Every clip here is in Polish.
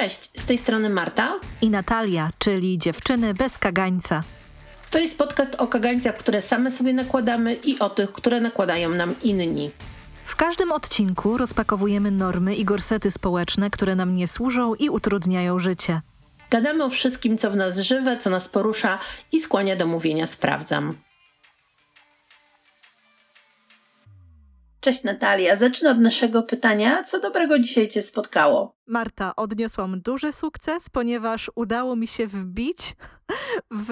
Cześć, z tej strony Marta i Natalia, czyli dziewczyny bez kagańca. To jest podcast o kagańcach, które same sobie nakładamy i o tych, które nakładają nam inni. W każdym odcinku rozpakowujemy normy i gorsety społeczne, które nam nie służą i utrudniają życie. Gadamy o wszystkim, co w nas żywe, co nas porusza i skłania do mówienia sprawdzam. Cześć Natalia, zacznę od naszego pytania. Co dobrego dzisiaj Cię spotkało? Marta, odniosłam duży sukces, ponieważ udało mi się wbić w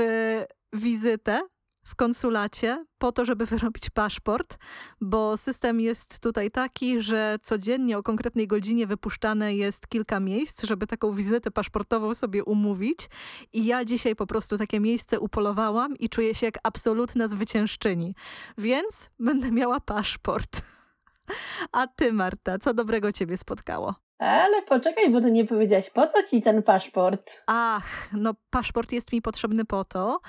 wizytę w konsulacie po to, żeby wyrobić paszport, bo system jest tutaj taki, że codziennie o konkretnej godzinie wypuszczane jest kilka miejsc, żeby taką wizytę paszportową sobie umówić. I ja dzisiaj po prostu takie miejsce upolowałam i czuję się jak absolutna zwyciężczyni. Więc będę miała paszport. A ty, Marta, co dobrego ciebie spotkało? Ale poczekaj, bo ty nie powiedziałaś, po co ci ten paszport? Ach, no paszport jest mi potrzebny po to,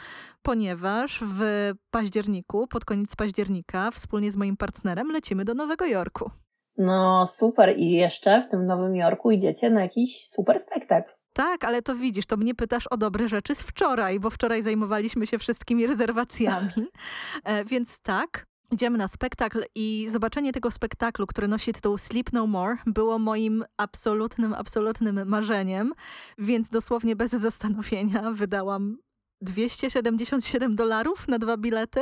ponieważ w październiku, pod koniec października, wspólnie z moim partnerem lecimy do Nowego Jorku. No super, i jeszcze w tym Nowym Jorku idziecie na jakiś super spektakl. Tak, ale to widzisz, to mnie pytasz o dobre rzeczy z wczoraj, bo wczoraj zajmowaliśmy się wszystkimi rezerwacjami. E, więc tak, Idziemy na spektakl i zobaczenie tego spektaklu, który nosi tytuł Sleep No More, było moim absolutnym, absolutnym marzeniem, więc dosłownie bez zastanowienia wydałam 277 dolarów na dwa bilety,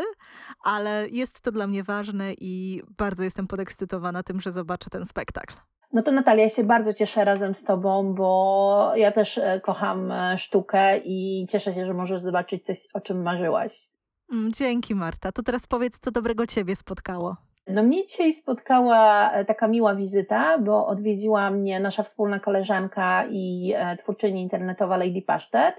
ale jest to dla mnie ważne i bardzo jestem podekscytowana tym, że zobaczę ten spektakl. No to Natalia, ja się bardzo cieszę razem z Tobą, bo ja też e, kocham e, sztukę i cieszę się, że możesz zobaczyć coś, o czym marzyłaś. Mm, dzięki Marta. To teraz powiedz, co dobrego Ciebie spotkało. No mnie dzisiaj spotkała e, taka miła wizyta, bo odwiedziła mnie nasza wspólna koleżanka i e, twórczyni internetowa Lady Pasztet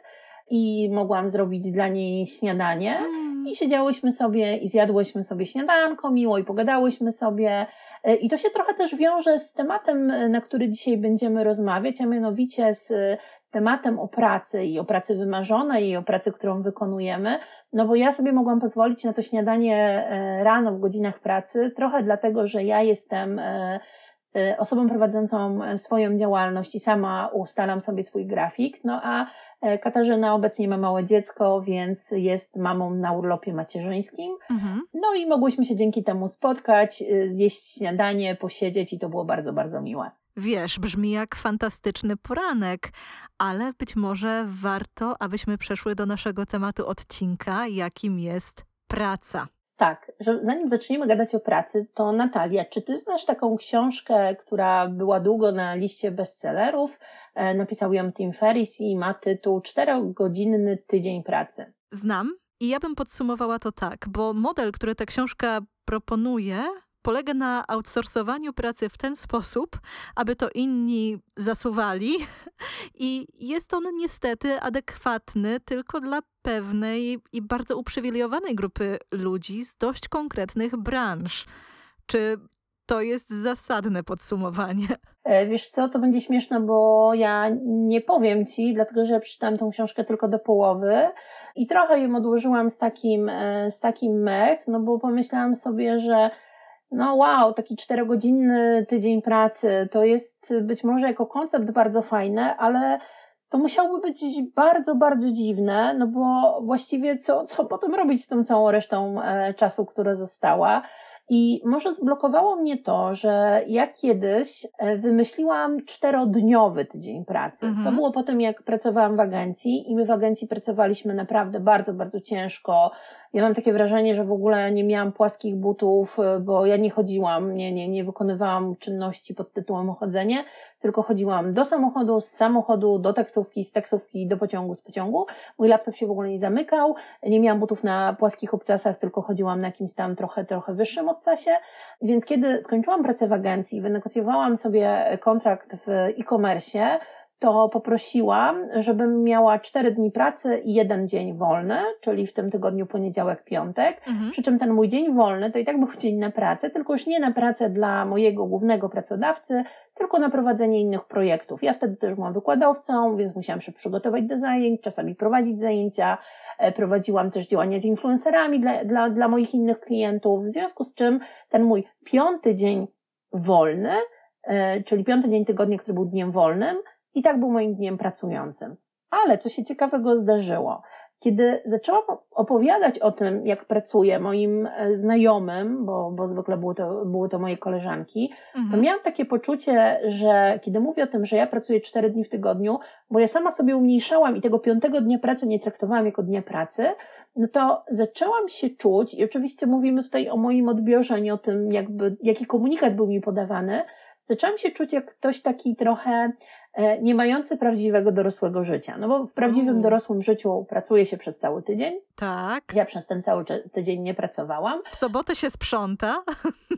i mogłam zrobić dla niej śniadanie. Mm. I siedziałyśmy sobie i zjadłyśmy sobie śniadanko miło i pogadałyśmy sobie. E, I to się trochę też wiąże z tematem, na który dzisiaj będziemy rozmawiać, a mianowicie z tematem o pracy i o pracy wymarzonej i o pracy, którą wykonujemy, no bo ja sobie mogłam pozwolić na to śniadanie e, rano w godzinach pracy, trochę dlatego, że ja jestem e, e, osobą prowadzącą swoją działalność i sama ustalam sobie swój grafik, no a Katarzyna obecnie ma małe dziecko, więc jest mamą na urlopie macierzyńskim. Mhm. No i mogłyśmy się dzięki temu spotkać, zjeść śniadanie, posiedzieć i to było bardzo, bardzo miłe. Wiesz, brzmi jak fantastyczny poranek, ale być może warto, abyśmy przeszły do naszego tematu odcinka, jakim jest praca. Tak, że zanim zaczniemy gadać o pracy, to Natalia, czy ty znasz taką książkę, która była długo na liście bestsellerów? E, napisał ją Tim Ferriss i ma tytuł Czterogodzinny tydzień pracy. Znam i ja bym podsumowała to tak, bo model, który ta książka proponuje, polega na outsourcowaniu pracy w ten sposób, aby to inni zasuwali i jest on niestety adekwatny tylko dla pewnej i bardzo uprzywilejowanej grupy ludzi z dość konkretnych branż. Czy to jest zasadne podsumowanie. E, wiesz co, to będzie śmieszne, bo ja nie powiem ci, dlatego że przeczytałam tą książkę tylko do połowy i trochę ją odłożyłam z takim, e, z takim mech, no bo pomyślałam sobie, że no wow, taki czterogodzinny tydzień pracy, to jest być może jako koncept bardzo fajne, ale to musiałoby być bardzo, bardzo dziwne, no bo właściwie co, co potem robić z tą całą resztą e, czasu, która została? I może zblokowało mnie to, że ja kiedyś e, wymyśliłam czterodniowy tydzień pracy. Mhm. To było po tym, jak pracowałam w agencji i my w agencji pracowaliśmy naprawdę bardzo, bardzo ciężko. Ja mam takie wrażenie, że w ogóle nie miałam płaskich butów, e, bo ja nie chodziłam, nie, nie, nie wykonywałam czynności pod tytułem chodzenie, tylko chodziłam do samochodu, z samochodu do taksówki, z taksówki do pociągu, z pociągu. Mój laptop się w ogóle nie zamykał, nie miałam butów na płaskich obcasach, tylko chodziłam na jakimś tam trochę, trochę wyższym obcasie. Więc kiedy skończyłam pracę w agencji, wynegocjowałam sobie kontrakt w e-commerce, to poprosiłam, żebym miała cztery dni pracy i jeden dzień wolny, czyli w tym tygodniu poniedziałek, piątek. Mhm. Przy czym ten mój dzień wolny to i tak był dzień na pracę, tylko już nie na pracę dla mojego głównego pracodawcy, tylko na prowadzenie innych projektów. Ja wtedy też byłam wykładowcą, więc musiałam się przygotować do zajęć, czasami prowadzić zajęcia. E, prowadziłam też działania z influencerami dla, dla, dla moich innych klientów, w związku z czym ten mój piąty dzień wolny, e, czyli piąty dzień tygodnia, który był dniem wolnym, I tak był moim dniem pracującym. Ale co się ciekawego zdarzyło? Kiedy zaczęłam opowiadać o tym, jak pracuję moim e, znajomym, bo, bo zwykle były to, były to moje koleżanki, mhm. to miałam takie poczucie, że kiedy mówię o tym, że ja pracuję cztery dni w tygodniu, bo ja sama sobie umniejszałam i tego piątego dnia pracy nie traktowałam jako dnia pracy, no to zaczęłam się czuć, i oczywiście mówimy tutaj o moim odbiorze, nie o tym, jakby, jaki komunikat był mi podawany, zaczęłam się czuć jak ktoś taki trochę nie mający prawdziwego dorosłego życia. No bo w prawdziwym mm. dorosłym życiu pracuje się przez cały tydzień. Tak. Ja przez ten cały tydzień nie pracowałam. W sobotę się sprząta.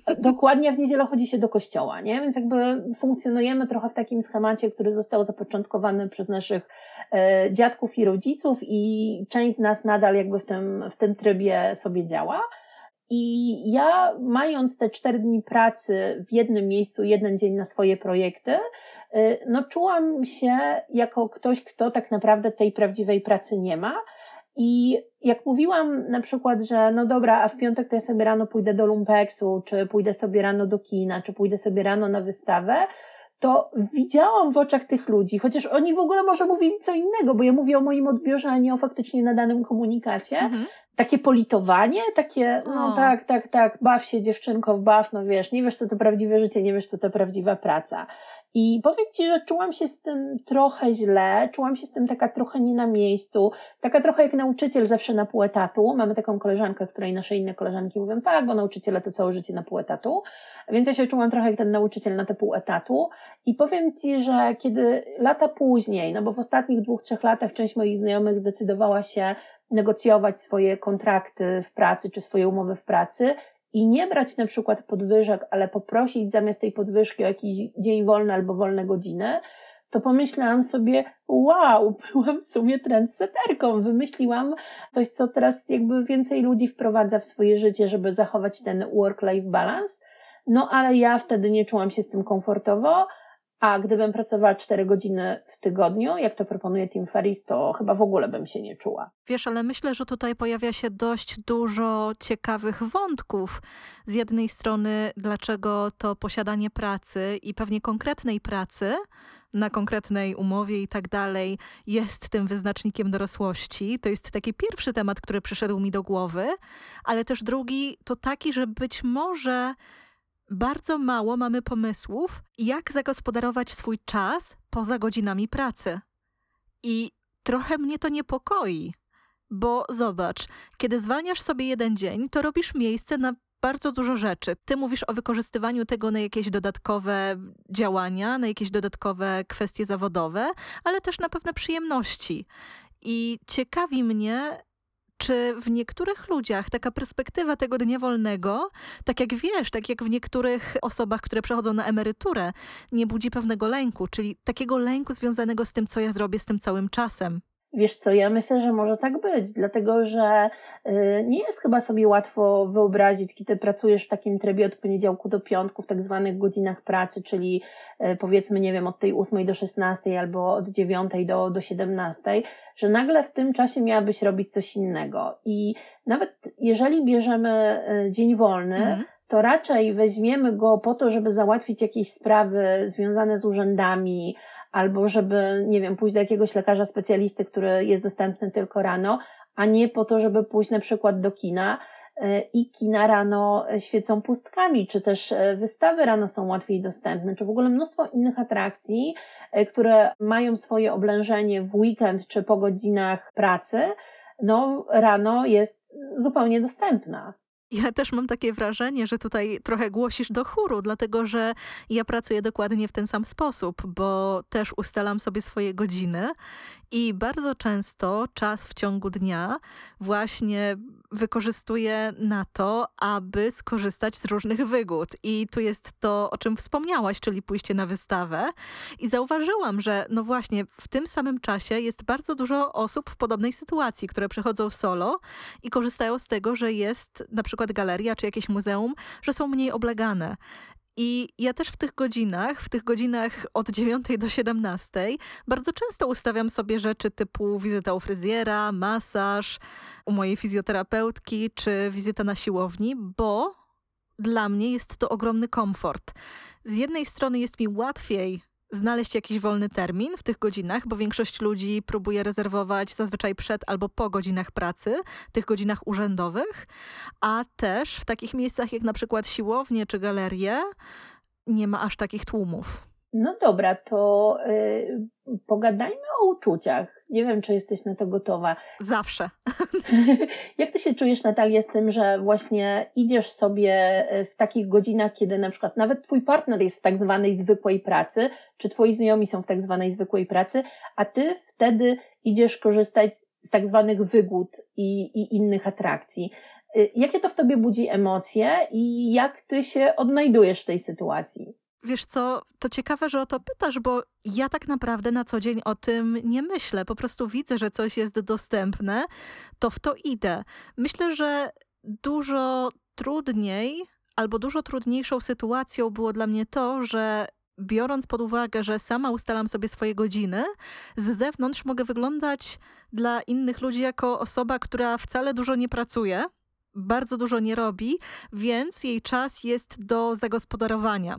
E, dokładnie, w niedzielę chodzi się do kościoła, nie? Więc jakby funkcjonujemy trochę w takim schemacie, który został zapoczątkowany przez naszych e, dziadków i rodziców i część z nas nadal jakby w tym, w tym trybie sobie działa. I ja, mając te cztery dni pracy w jednym miejscu, jeden dzień na swoje projekty, y, no czułam się jako ktoś, kto tak naprawdę tej prawdziwej pracy nie ma. I jak mówiłam na przykład, że no dobra, a w piątek to ja sobie rano pójdę do lumpeksu, czy pójdę sobie rano do kina, czy pójdę sobie rano na wystawę, to widziałam w oczach tych ludzi, chociaż oni w ogóle może mówili co innego, bo ja mówię o moim odbiorze, a nie o faktycznie nadanym komunikacie, mhm takie politowanie, takie, no tak, tak, tak, baw się dziewczynko, baw, no wiesz, nie wiesz co to prawdziwe życie, nie wiesz co to prawdziwa praca. I powiem Ci, że czułam się z tym trochę źle, czułam się z tym taka trochę nie na miejscu, taka trochę jak nauczyciel zawsze na pół etatu. Mamy taką koleżankę, której nasze inne koleżanki mówią, tak, bo nauczyciele to całe życie na pół etatu. Więc ja się czułam trochę jak ten nauczyciel na te pół etatu. I powiem Ci, że kiedy lata później, no bo w ostatnich dwóch, trzech latach część moich znajomych zdecydowała się negocjować swoje kontrakty w pracy czy swoje umowy w pracy i nie brać na przykład podwyżek, ale poprosić zamiast tej podwyżki o jakiś dzień wolny albo wolne godziny, to pomyślałam sobie, wow, byłam w sumie trendseterką, wymyśliłam coś, co teraz jakby więcej ludzi wprowadza w swoje życie, żeby zachować ten work-life balance. No ale ja wtedy nie czułam się z tym komfortowo, a gdybym pracowała 4 godziny w tygodniu, jak to proponuje Tim Ferris, to chyba w ogóle bym się nie czuła. Wiesz, ale myślę, że tutaj pojawia się dość dużo ciekawych wątków. Z jednej strony, dlaczego to posiadanie pracy i pewnie konkretnej pracy na konkretnej umowie i tak dalej jest tym wyznacznikiem dorosłości. To jest taki pierwszy temat, który przyszedł mi do głowy, ale też drugi to taki, że być może bardzo mało mamy pomysłów, jak zagospodarować swój czas poza godzinami pracy. I trochę mnie to niepokoi, bo zobacz, kiedy zwalniasz sobie jeden dzień, to robisz miejsce na bardzo dużo rzeczy. Ty mówisz o wykorzystywaniu tego na jakieś dodatkowe działania, na jakieś dodatkowe kwestie zawodowe, ale też na pewne przyjemności. I ciekawi mnie, czy w niektórych ludziach taka perspektywa tego dnia wolnego, tak jak wiesz, tak jak w niektórych osobach, które przechodzą na emeryturę, nie budzi pewnego lęku, czyli takiego lęku związanego z tym, co ja zrobię z tym całym czasem? Wiesz co, ja myślę, że może tak być, dlatego że y, nie jest chyba sobie łatwo wyobrazić, kiedy pracujesz w takim trybie od poniedziałku do piątku w tak zwanych godzinach pracy, czyli y, powiedzmy, nie wiem, od tej 8 do 16 albo od 9 do, do 17, że nagle w tym czasie miałabyś robić coś innego. I nawet jeżeli bierzemy y, dzień wolny, mhm to raczej weźmiemy go po to, żeby załatwić jakieś sprawy związane z urzędami, albo żeby, nie wiem, pójść do jakiegoś lekarza specjalisty, który jest dostępny tylko rano, a nie po to, żeby pójść na przykład do kina e, i kina rano świecą pustkami, czy też e, wystawy rano są łatwiej dostępne, czy w ogóle mnóstwo innych atrakcji, e, które mają swoje oblężenie w weekend czy po godzinach pracy, no rano jest zupełnie dostępna. Ja też mam takie wrażenie, że tutaj trochę głosisz do chóru, dlatego że ja pracuję dokładnie w ten sam sposób, bo też ustalam sobie swoje godziny i bardzo często czas w ciągu dnia właśnie wykorzystuję na to, aby skorzystać z różnych wygód. I tu jest to, o czym wspomniałaś, czyli pójście na wystawę. I zauważyłam, że no właśnie w tym samym czasie jest bardzo dużo osób w podobnej sytuacji, które przychodzą solo i korzystają z tego, że jest na przykład galeria czy jakieś muzeum, że są mniej oblegane. I ja też w tych godzinach, w tych godzinach od 9 do 17, bardzo często ustawiam sobie rzeczy typu wizyta u fryzjera, masaż, u mojej fizjoterapeutki czy wizyta na siłowni, bo dla mnie jest to ogromny komfort. Z jednej strony jest mi łatwiej znaleźć jakiś wolny termin w tych godzinach, bo większość ludzi próbuje rezerwować zazwyczaj przed albo po godzinach pracy, tych godzinach urzędowych, a też w takich miejscach jak na przykład siłownie czy galerie nie ma aż takich tłumów. No dobra, to yy, pogadajmy o uczuciach. Nie wiem, czy jesteś na to gotowa. Zawsze. Jak ty się czujesz, Natalia, z tym, że właśnie idziesz sobie y, w takich godzinach, kiedy na przykład nawet twój partner jest w tak zwanej zwykłej pracy, czy twoi znajomi są w tak zwanej zwykłej pracy, a ty wtedy idziesz korzystać z tak zwanych wygód i, i innych atrakcji. Y, jakie to w tobie budzi emocje i jak ty się odnajdujesz w tej sytuacji? Wiesz co, to ciekawe, że o to pytasz, bo ja tak naprawdę na co dzień o tym nie myślę. Po prostu widzę, że coś jest dostępne, to w to idę. Myślę, że dużo trudniej albo dużo trudniejszą sytuacją było dla mnie to, że biorąc pod uwagę, że sama ustalam sobie swoje godziny, z zewnątrz mogę wyglądać dla innych ludzi jako osoba, która wcale dużo nie pracuje bardzo dużo nie robi, więc jej czas jest do zagospodarowania.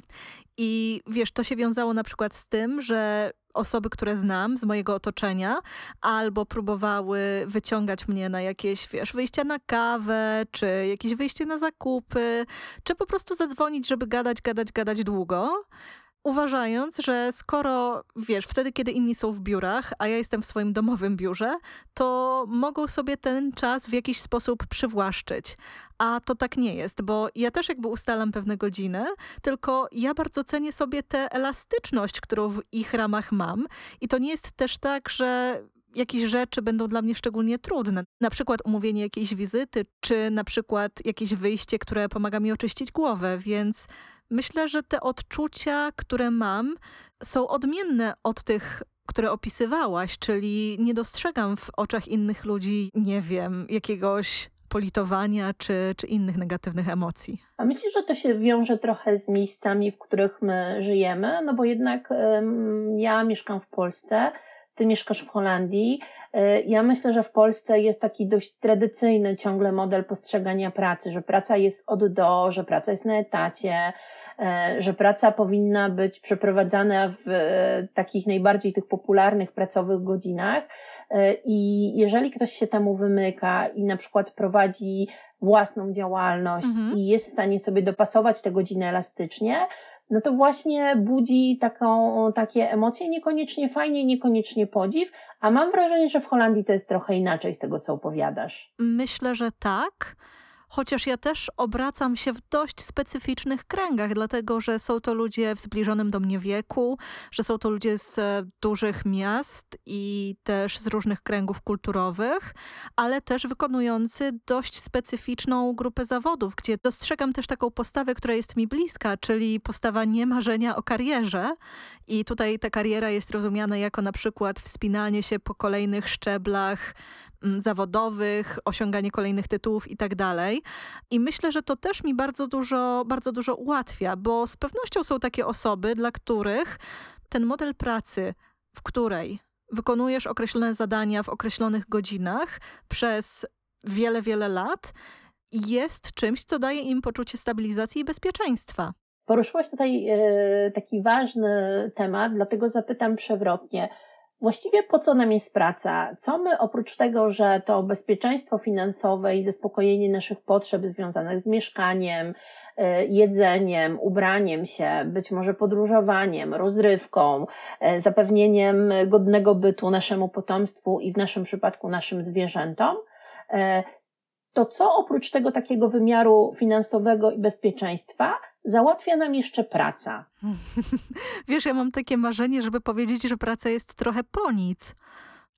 I wiesz, to się wiązało na przykład z tym, że osoby, które znam z mojego otoczenia, albo próbowały wyciągać mnie na jakieś, wiesz, wyjścia na kawę, czy jakieś wyjście na zakupy, czy po prostu zadzwonić, żeby gadać, gadać, gadać długo uważając, że skoro, wiesz, wtedy, kiedy inni są w biurach, a ja jestem w swoim domowym biurze, to mogą sobie ten czas w jakiś sposób przywłaszczyć. A to tak nie jest, bo ja też jakby ustalam pewne godziny, tylko ja bardzo cenię sobie tę elastyczność, którą w ich ramach mam. I to nie jest też tak, że jakieś rzeczy będą dla mnie szczególnie trudne. Na przykład umówienie jakiejś wizyty, czy na przykład jakieś wyjście, które pomaga mi oczyścić głowę, więc Myślę, że te odczucia, które mam, są odmienne od tych, które opisywałaś, czyli nie dostrzegam w oczach innych ludzi, nie wiem, jakiegoś politowania czy, czy innych negatywnych emocji. A myślisz, że to się wiąże trochę z miejscami, w których my żyjemy? No bo jednak ja mieszkam w Polsce, ty mieszkasz w Holandii. E, ja myślę, że w Polsce jest taki dość tradycyjny ciągle model postrzegania pracy, że praca jest od do, że praca jest na etacie, że praca powinna być przeprowadzana w e, takich najbardziej tych popularnych pracowych godzinach. E, I jeżeli ktoś się temu wymyka i na przykład prowadzi własną działalność mhm. i jest w stanie sobie dopasować te godziny elastycznie, no to właśnie budzi taką, takie emocje, niekoniecznie fajnie, niekoniecznie podziw, a mam wrażenie, że w Holandii to jest trochę inaczej z tego, co opowiadasz. Myślę, że tak chociaż ja też obracam się w dość specyficznych kręgach, dlatego że są to ludzie w zbliżonym do mnie wieku, że są to ludzie z e, dużych miast i też z różnych kręgów kulturowych, ale też wykonujący dość specyficzną grupę zawodów, gdzie dostrzegam też taką postawę, która jest mi bliska, czyli postawa nie marzenia o karierze. I tutaj ta kariera jest rozumiana jako na przykład wspinanie się po kolejnych szczeblach zawodowych, osiąganie kolejnych tytułów i tak dalej. I myślę, że to też mi bardzo dużo, bardzo dużo ułatwia, bo z pewnością są takie osoby, dla których ten model pracy, w której wykonujesz określone zadania w określonych godzinach przez wiele, wiele lat, jest czymś, co daje im poczucie stabilizacji i bezpieczeństwa. Poruszyłaś tutaj e, taki ważny temat, dlatego zapytam przewrotnie Właściwie po co nam jest praca? Co my oprócz tego, że to bezpieczeństwo finansowe i zaspokojenie naszych potrzeb związanych z mieszkaniem, e, jedzeniem, ubraniem się, być może podróżowaniem, rozrywką, e, zapewnieniem godnego bytu naszemu potomstwu i w naszym przypadku naszym zwierzętom, e, to co oprócz tego takiego wymiaru finansowego i bezpieczeństwa załatwia nam jeszcze praca. Wiesz, ja mam takie marzenie, żeby powiedzieć, że praca jest trochę po nic.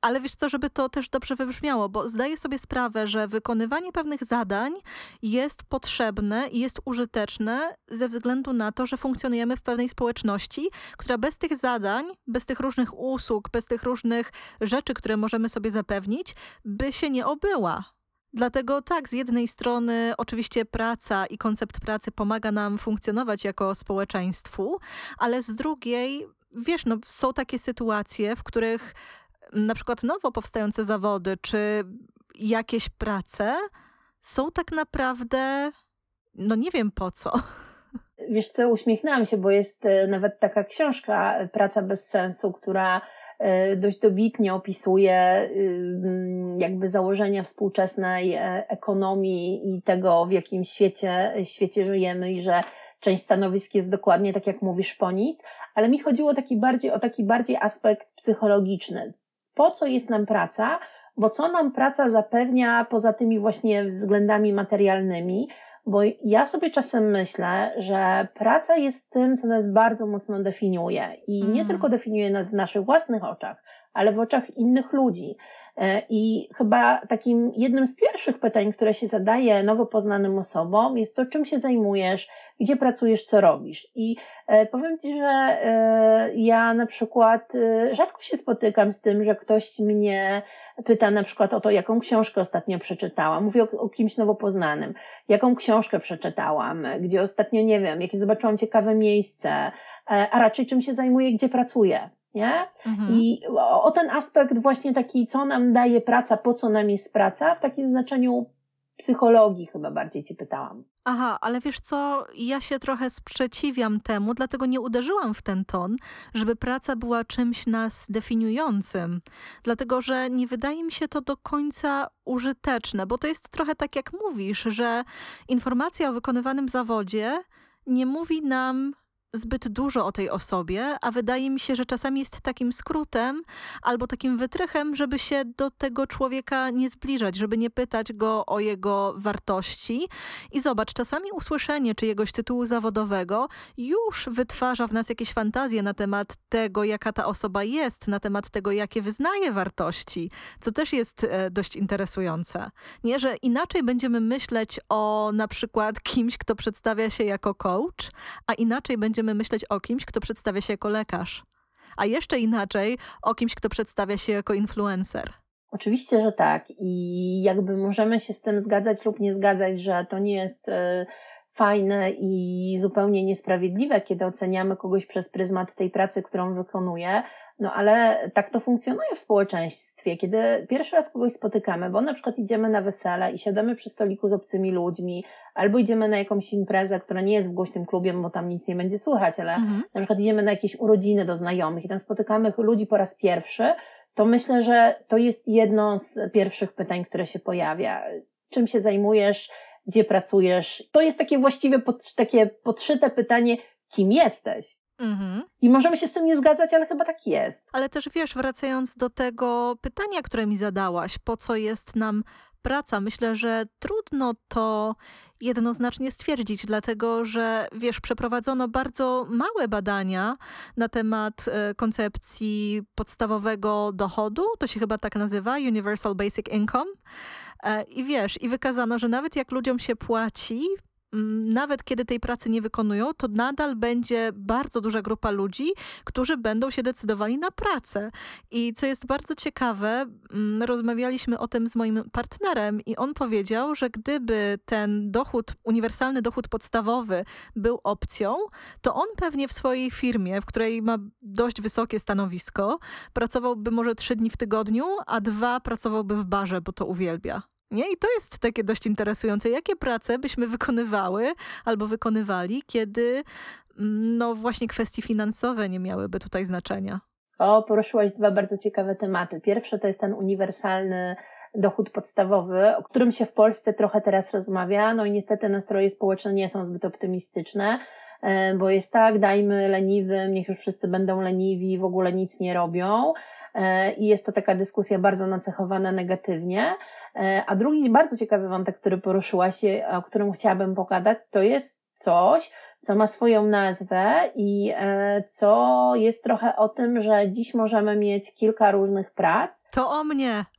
Ale wiesz co, żeby to też dobrze wybrzmiało, bo zdaję sobie sprawę, że wykonywanie pewnych zadań jest potrzebne i jest użyteczne ze względu na to, że funkcjonujemy w pewnej społeczności, która bez tych zadań, bez tych różnych usług, bez tych różnych rzeczy, które możemy sobie zapewnić, by się nie obyła. Dlatego tak, z jednej strony oczywiście praca i koncept pracy pomaga nam funkcjonować jako społeczeństwu, ale z drugiej, wiesz, no, są takie sytuacje, w których na przykład nowo powstające zawody czy jakieś prace są tak naprawdę, no nie wiem po co. wiesz co, uśmiechnęłam się, bo jest nawet taka książka Praca bez sensu, która dość dobitnie opisuje jakby założenia współczesnej ekonomii i tego, w jakim świecie, świecie żyjemy i że część stanowisk jest dokładnie tak, jak mówisz, po nic, ale mi chodziło taki bardziej, o taki bardziej aspekt psychologiczny. Po co jest nam praca? Bo co nam praca zapewnia poza tymi właśnie względami materialnymi? Bo ja sobie czasem myślę, że praca jest tym, co nas bardzo mocno definiuje i nie mm. tylko definiuje nas w naszych własnych oczach, ale w oczach innych ludzi. E, I chyba takim jednym z pierwszych pytań, które się zadaje nowo poznanym osobom, jest to, czym się zajmujesz, gdzie pracujesz, co robisz. I e, powiem Ci, że e, ja na przykład rzadko się spotykam z tym, że ktoś mnie pyta na przykład o to, jaką książkę ostatnio przeczytałam. Mówię o, o kimś nowo poznanym. Jaką książkę przeczytałam, gdzie ostatnio, nie wiem, jakie zobaczyłam ciekawe miejsce, a raczej czym się zajmuję, gdzie pracuję nie? Mhm. I o, o, ten aspekt właśnie taki, co nam daje praca, po co nam jest praca, w takim znaczeniu psychologii chyba bardziej Cię pytałam. Aha, ale wiesz co, ja się trochę sprzeciwiam temu, dlatego nie uderzyłam w ten ton, żeby praca była czymś nas definiującym. Dlatego, że nie wydaje mi się to do końca użyteczne, bo to jest trochę tak jak mówisz, że informacja o wykonywanym zawodzie nie mówi nam zbyt dużo o tej osobie, a wydaje mi się, że czasami jest takim skrótem albo takim wytrychem, żeby się do tego człowieka nie zbliżać, żeby nie pytać go o jego wartości. I zobacz, czasami usłyszenie czyjegoś tytułu zawodowego już wytwarza w nas jakieś fantazje na temat tego, jaka ta osoba jest, na temat tego, jakie wyznaje wartości, co też jest e, dość interesujące. Nie, że inaczej będziemy myśleć o na przykład kimś, kto przedstawia się jako coach, a inaczej będziemy będziemy myśleć o kimś, kto przedstawia się jako lekarz, a jeszcze inaczej o kimś, kto przedstawia się jako influencer. Oczywiście, że tak. I jakby możemy się z tym zgadzać lub nie zgadzać, że to nie jest e, fajne i zupełnie niesprawiedliwe, kiedy oceniamy kogoś przez pryzmat tej pracy, którą wykonuje, no ale tak to funkcjonuje w społeczeństwie. Kiedy pierwszy raz kogoś spotykamy, bo na przykład idziemy na wesele i siadamy przy stoliku z obcymi ludźmi, albo idziemy na jakąś imprezę, która nie jest w głośnym klubie, bo tam nic nie będzie słychać, ale mhm. na przykład idziemy na jakieś urodziny do znajomych i tam spotykamy ludzi po raz pierwszy, to myślę, że to jest jedno z pierwszych pytań, które się pojawia. Czym się zajmujesz? Gdzie pracujesz? To jest takie właściwie pod, takie podszyte pytanie, kim jesteś? Mhm. I możemy się z tym nie zgadzać, ale chyba tak jest. Ale też wiesz, wracając do tego pytania, które mi zadałaś, po co jest nam praca, myślę, że trudno to jednoznacznie stwierdzić, dlatego że wiesz, przeprowadzono bardzo małe badania na temat e, koncepcji podstawowego dochodu, to się chyba tak nazywa, Universal Basic Income. E, I wiesz, i wykazano, że nawet jak ludziom się płaci, nawet kiedy tej pracy nie wykonują, to nadal będzie bardzo duża grupa ludzi, którzy będą się decydowali na pracę. I co jest bardzo ciekawe, rozmawialiśmy o tym z moim partnerem i on powiedział, że gdyby ten dochód, uniwersalny dochód podstawowy był opcją, to on pewnie w swojej firmie, w której ma dość wysokie stanowisko, pracowałby może trzy dni w tygodniu, a dwa pracowałby w barze, bo to uwielbia. Nie? I to jest takie dość interesujące. Jakie prace byśmy wykonywały albo wykonywali, kiedy mm, no właśnie kwestie finansowe nie miałyby tutaj znaczenia? O, poruszyłaś dwa bardzo ciekawe tematy. Pierwsze to jest ten uniwersalny dochód podstawowy, o którym się w Polsce trochę teraz rozmawia, no i niestety nastroje społeczne nie są zbyt optymistyczne, e, bo jest tak, dajmy leniwym, niech już wszyscy będą leniwi, w ogóle nic nie robią. E, i jest to taka dyskusja bardzo nacechowana negatywnie. E, a drugi bardzo ciekawy wątek, który poruszyłaś, o którym chciałabym pogadać, to jest coś, co ma swoją nazwę i e, co jest trochę o tym, że dziś możemy mieć kilka różnych prac. To o mnie.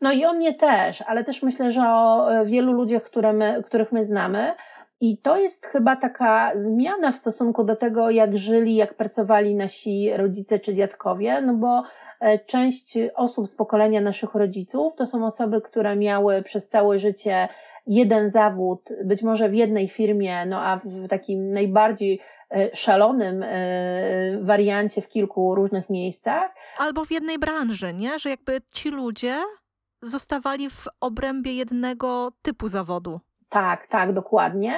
No i o mnie też, ale też myślę, że o wielu ludziach, które my, których my znamy. I to jest chyba taka zmiana w stosunku do tego, jak żyli, jak pracowali nasi rodzice czy dziadkowie, no bo e, część osób z pokolenia naszych rodziców to są osoby, które miały przez całe życie jeden zawód, być może w jednej firmie, no a w takim najbardziej e, szalonym e, wariancie w kilku różnych miejscach. Albo w jednej branży, nie? Że jakby ci ludzie zostawali w obrębie jednego typu zawodu. Tak, tak, dokładnie.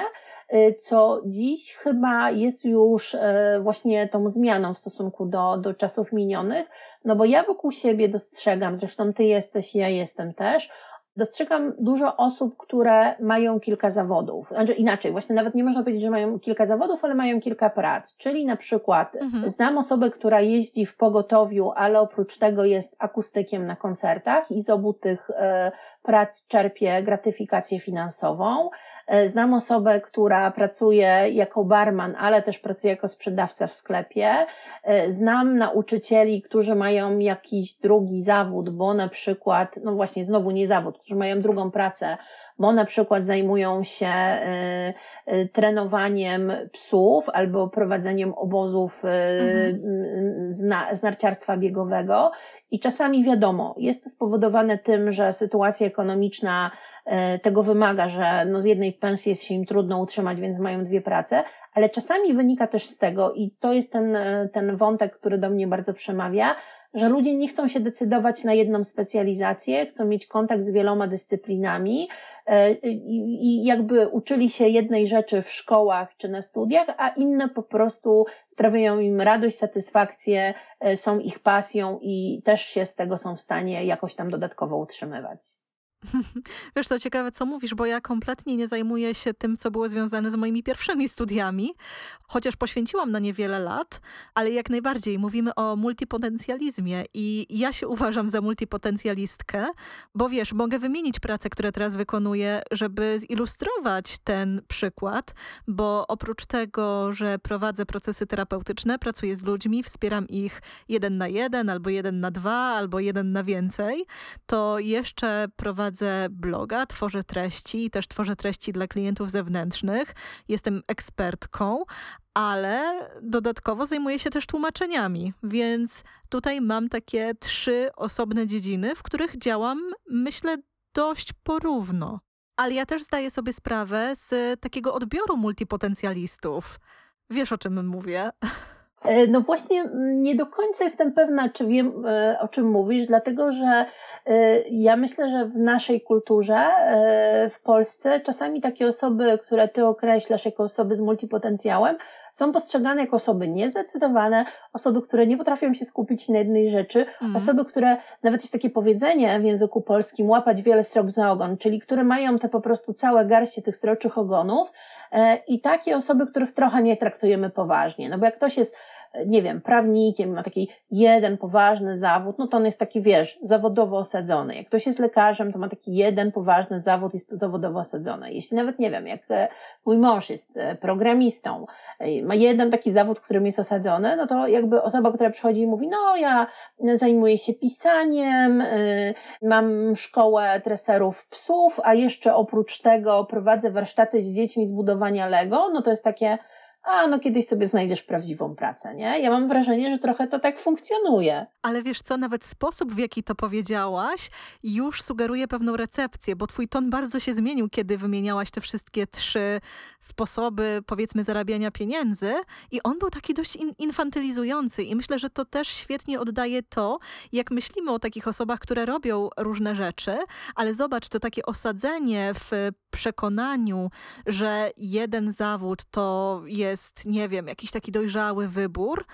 Y, co dziś chyba jest już y, właśnie tą zmianą w stosunku do, do czasów minionych, no bo ja wokół siebie dostrzegam, zresztą ty jesteś, ja jestem też, Dostrzegam dużo osób, które mają kilka zawodów. Znaczy inaczej, właśnie nawet nie można powiedzieć, że mają kilka zawodów, ale mają kilka prac. Czyli na przykład mhm. znam osobę, która jeździ w pogotowiu, ale oprócz tego jest akustykiem na koncertach i z obu tych e, prac czerpie gratyfikację finansową. E, znam osobę, która pracuje jako barman, ale też pracuje jako sprzedawca w sklepie. E, znam nauczycieli, którzy mają jakiś drugi zawód, bo na przykład, no właśnie, znowu nie zawód, którzy mają drugą pracę, bo na przykład zajmują się y, y, trenowaniem psów albo prowadzeniem obozów y, mhm. z, z narciarstwa biegowego. I czasami wiadomo, jest to spowodowane tym, że sytuacja ekonomiczna tego wymaga, że no z jednej pensji jest się im trudno utrzymać, więc mają dwie prace, ale czasami wynika też z tego, i to jest ten, ten wątek, który do mnie bardzo przemawia, że ludzie nie chcą się decydować na jedną specjalizację, chcą mieć kontakt z wieloma dyscyplinami e, i jakby uczyli się jednej rzeczy w szkołach czy na studiach, a inne po prostu sprawiają im radość, satysfakcję, e, są ich pasją i też się z tego są w stanie jakoś tam dodatkowo utrzymywać. Wiesz, to ciekawe, co mówisz, bo ja kompletnie nie zajmuję się tym, co było związane z moimi pierwszymi studiami, chociaż poświęciłam na nie wiele lat, ale jak najbardziej mówimy o multipotencjalizmie i ja się uważam za multipotencjalistkę, bo wiesz, mogę wymienić prace, które teraz wykonuję, żeby zilustrować ten przykład, bo oprócz tego, że prowadzę procesy terapeutyczne, pracuję z ludźmi, wspieram ich jeden na jeden, albo jeden na dwa, albo jeden na więcej, to jeszcze prowadzę prowadzę bloga, tworzę treści też tworzę treści dla klientów zewnętrznych. Jestem ekspertką, ale dodatkowo zajmuję się też tłumaczeniami, więc tutaj mam takie trzy osobne dziedziny, w których działam, myślę, dość porówno. Ale ja też zdaję sobie sprawę z takiego odbioru multipotencjalistów. Wiesz o czym mówię? E, no właśnie, nie do końca jestem pewna, czy wiem, e, o czym mówisz, dlatego że ja myślę, że w naszej kulturze w Polsce czasami takie osoby, które ty określasz jako osoby z multipotencjałem, są postrzegane jako osoby niezdecydowane, osoby, które nie potrafią się skupić na jednej rzeczy, mm. osoby, które, nawet jest takie powiedzenie w języku polskim, łapać wiele strok za ogon, czyli które mają te po prostu całe garście tych stroczych ogonów i takie osoby, których trochę nie traktujemy poważnie. No bo jak ktoś jest nie wiem, prawnikiem, ma taki jeden poważny zawód, no to on jest taki, wiesz, zawodowo osadzony. Jak ktoś jest lekarzem, to ma taki jeden poważny zawód i jest zawodowo osadzony. Jeśli nawet, nie wiem, jak e, mój mąż jest e, programistą, e, ma jeden taki zawód, którym jest osadzony, no to jakby osoba, która przychodzi i mówi, no ja zajmuję się pisaniem, mam szkołę treserów psów, a jeszcze oprócz tego prowadzę warsztaty z dziećmi z budowania Lego, no to jest takie, a no kiedyś sobie znajdziesz prawdziwą pracę, nie? Ja mam wrażenie, że trochę to tak funkcjonuje. Ale wiesz co, nawet sposób, w jaki to powiedziałaś, już sugeruje pewną recepcję, bo twój ton bardzo się zmienił, kiedy wymieniałaś te wszystkie trzy sposoby, powiedzmy, zarabiania pieniędzy i on był taki dość in infantylizujący i myślę, że to też świetnie oddaje to, jak myślimy o takich osobach, które robią różne rzeczy, ale zobacz, to takie osadzenie w przekonaniu, że jeden zawód to jest, nie wiem, jakiś taki dojrzały wybór,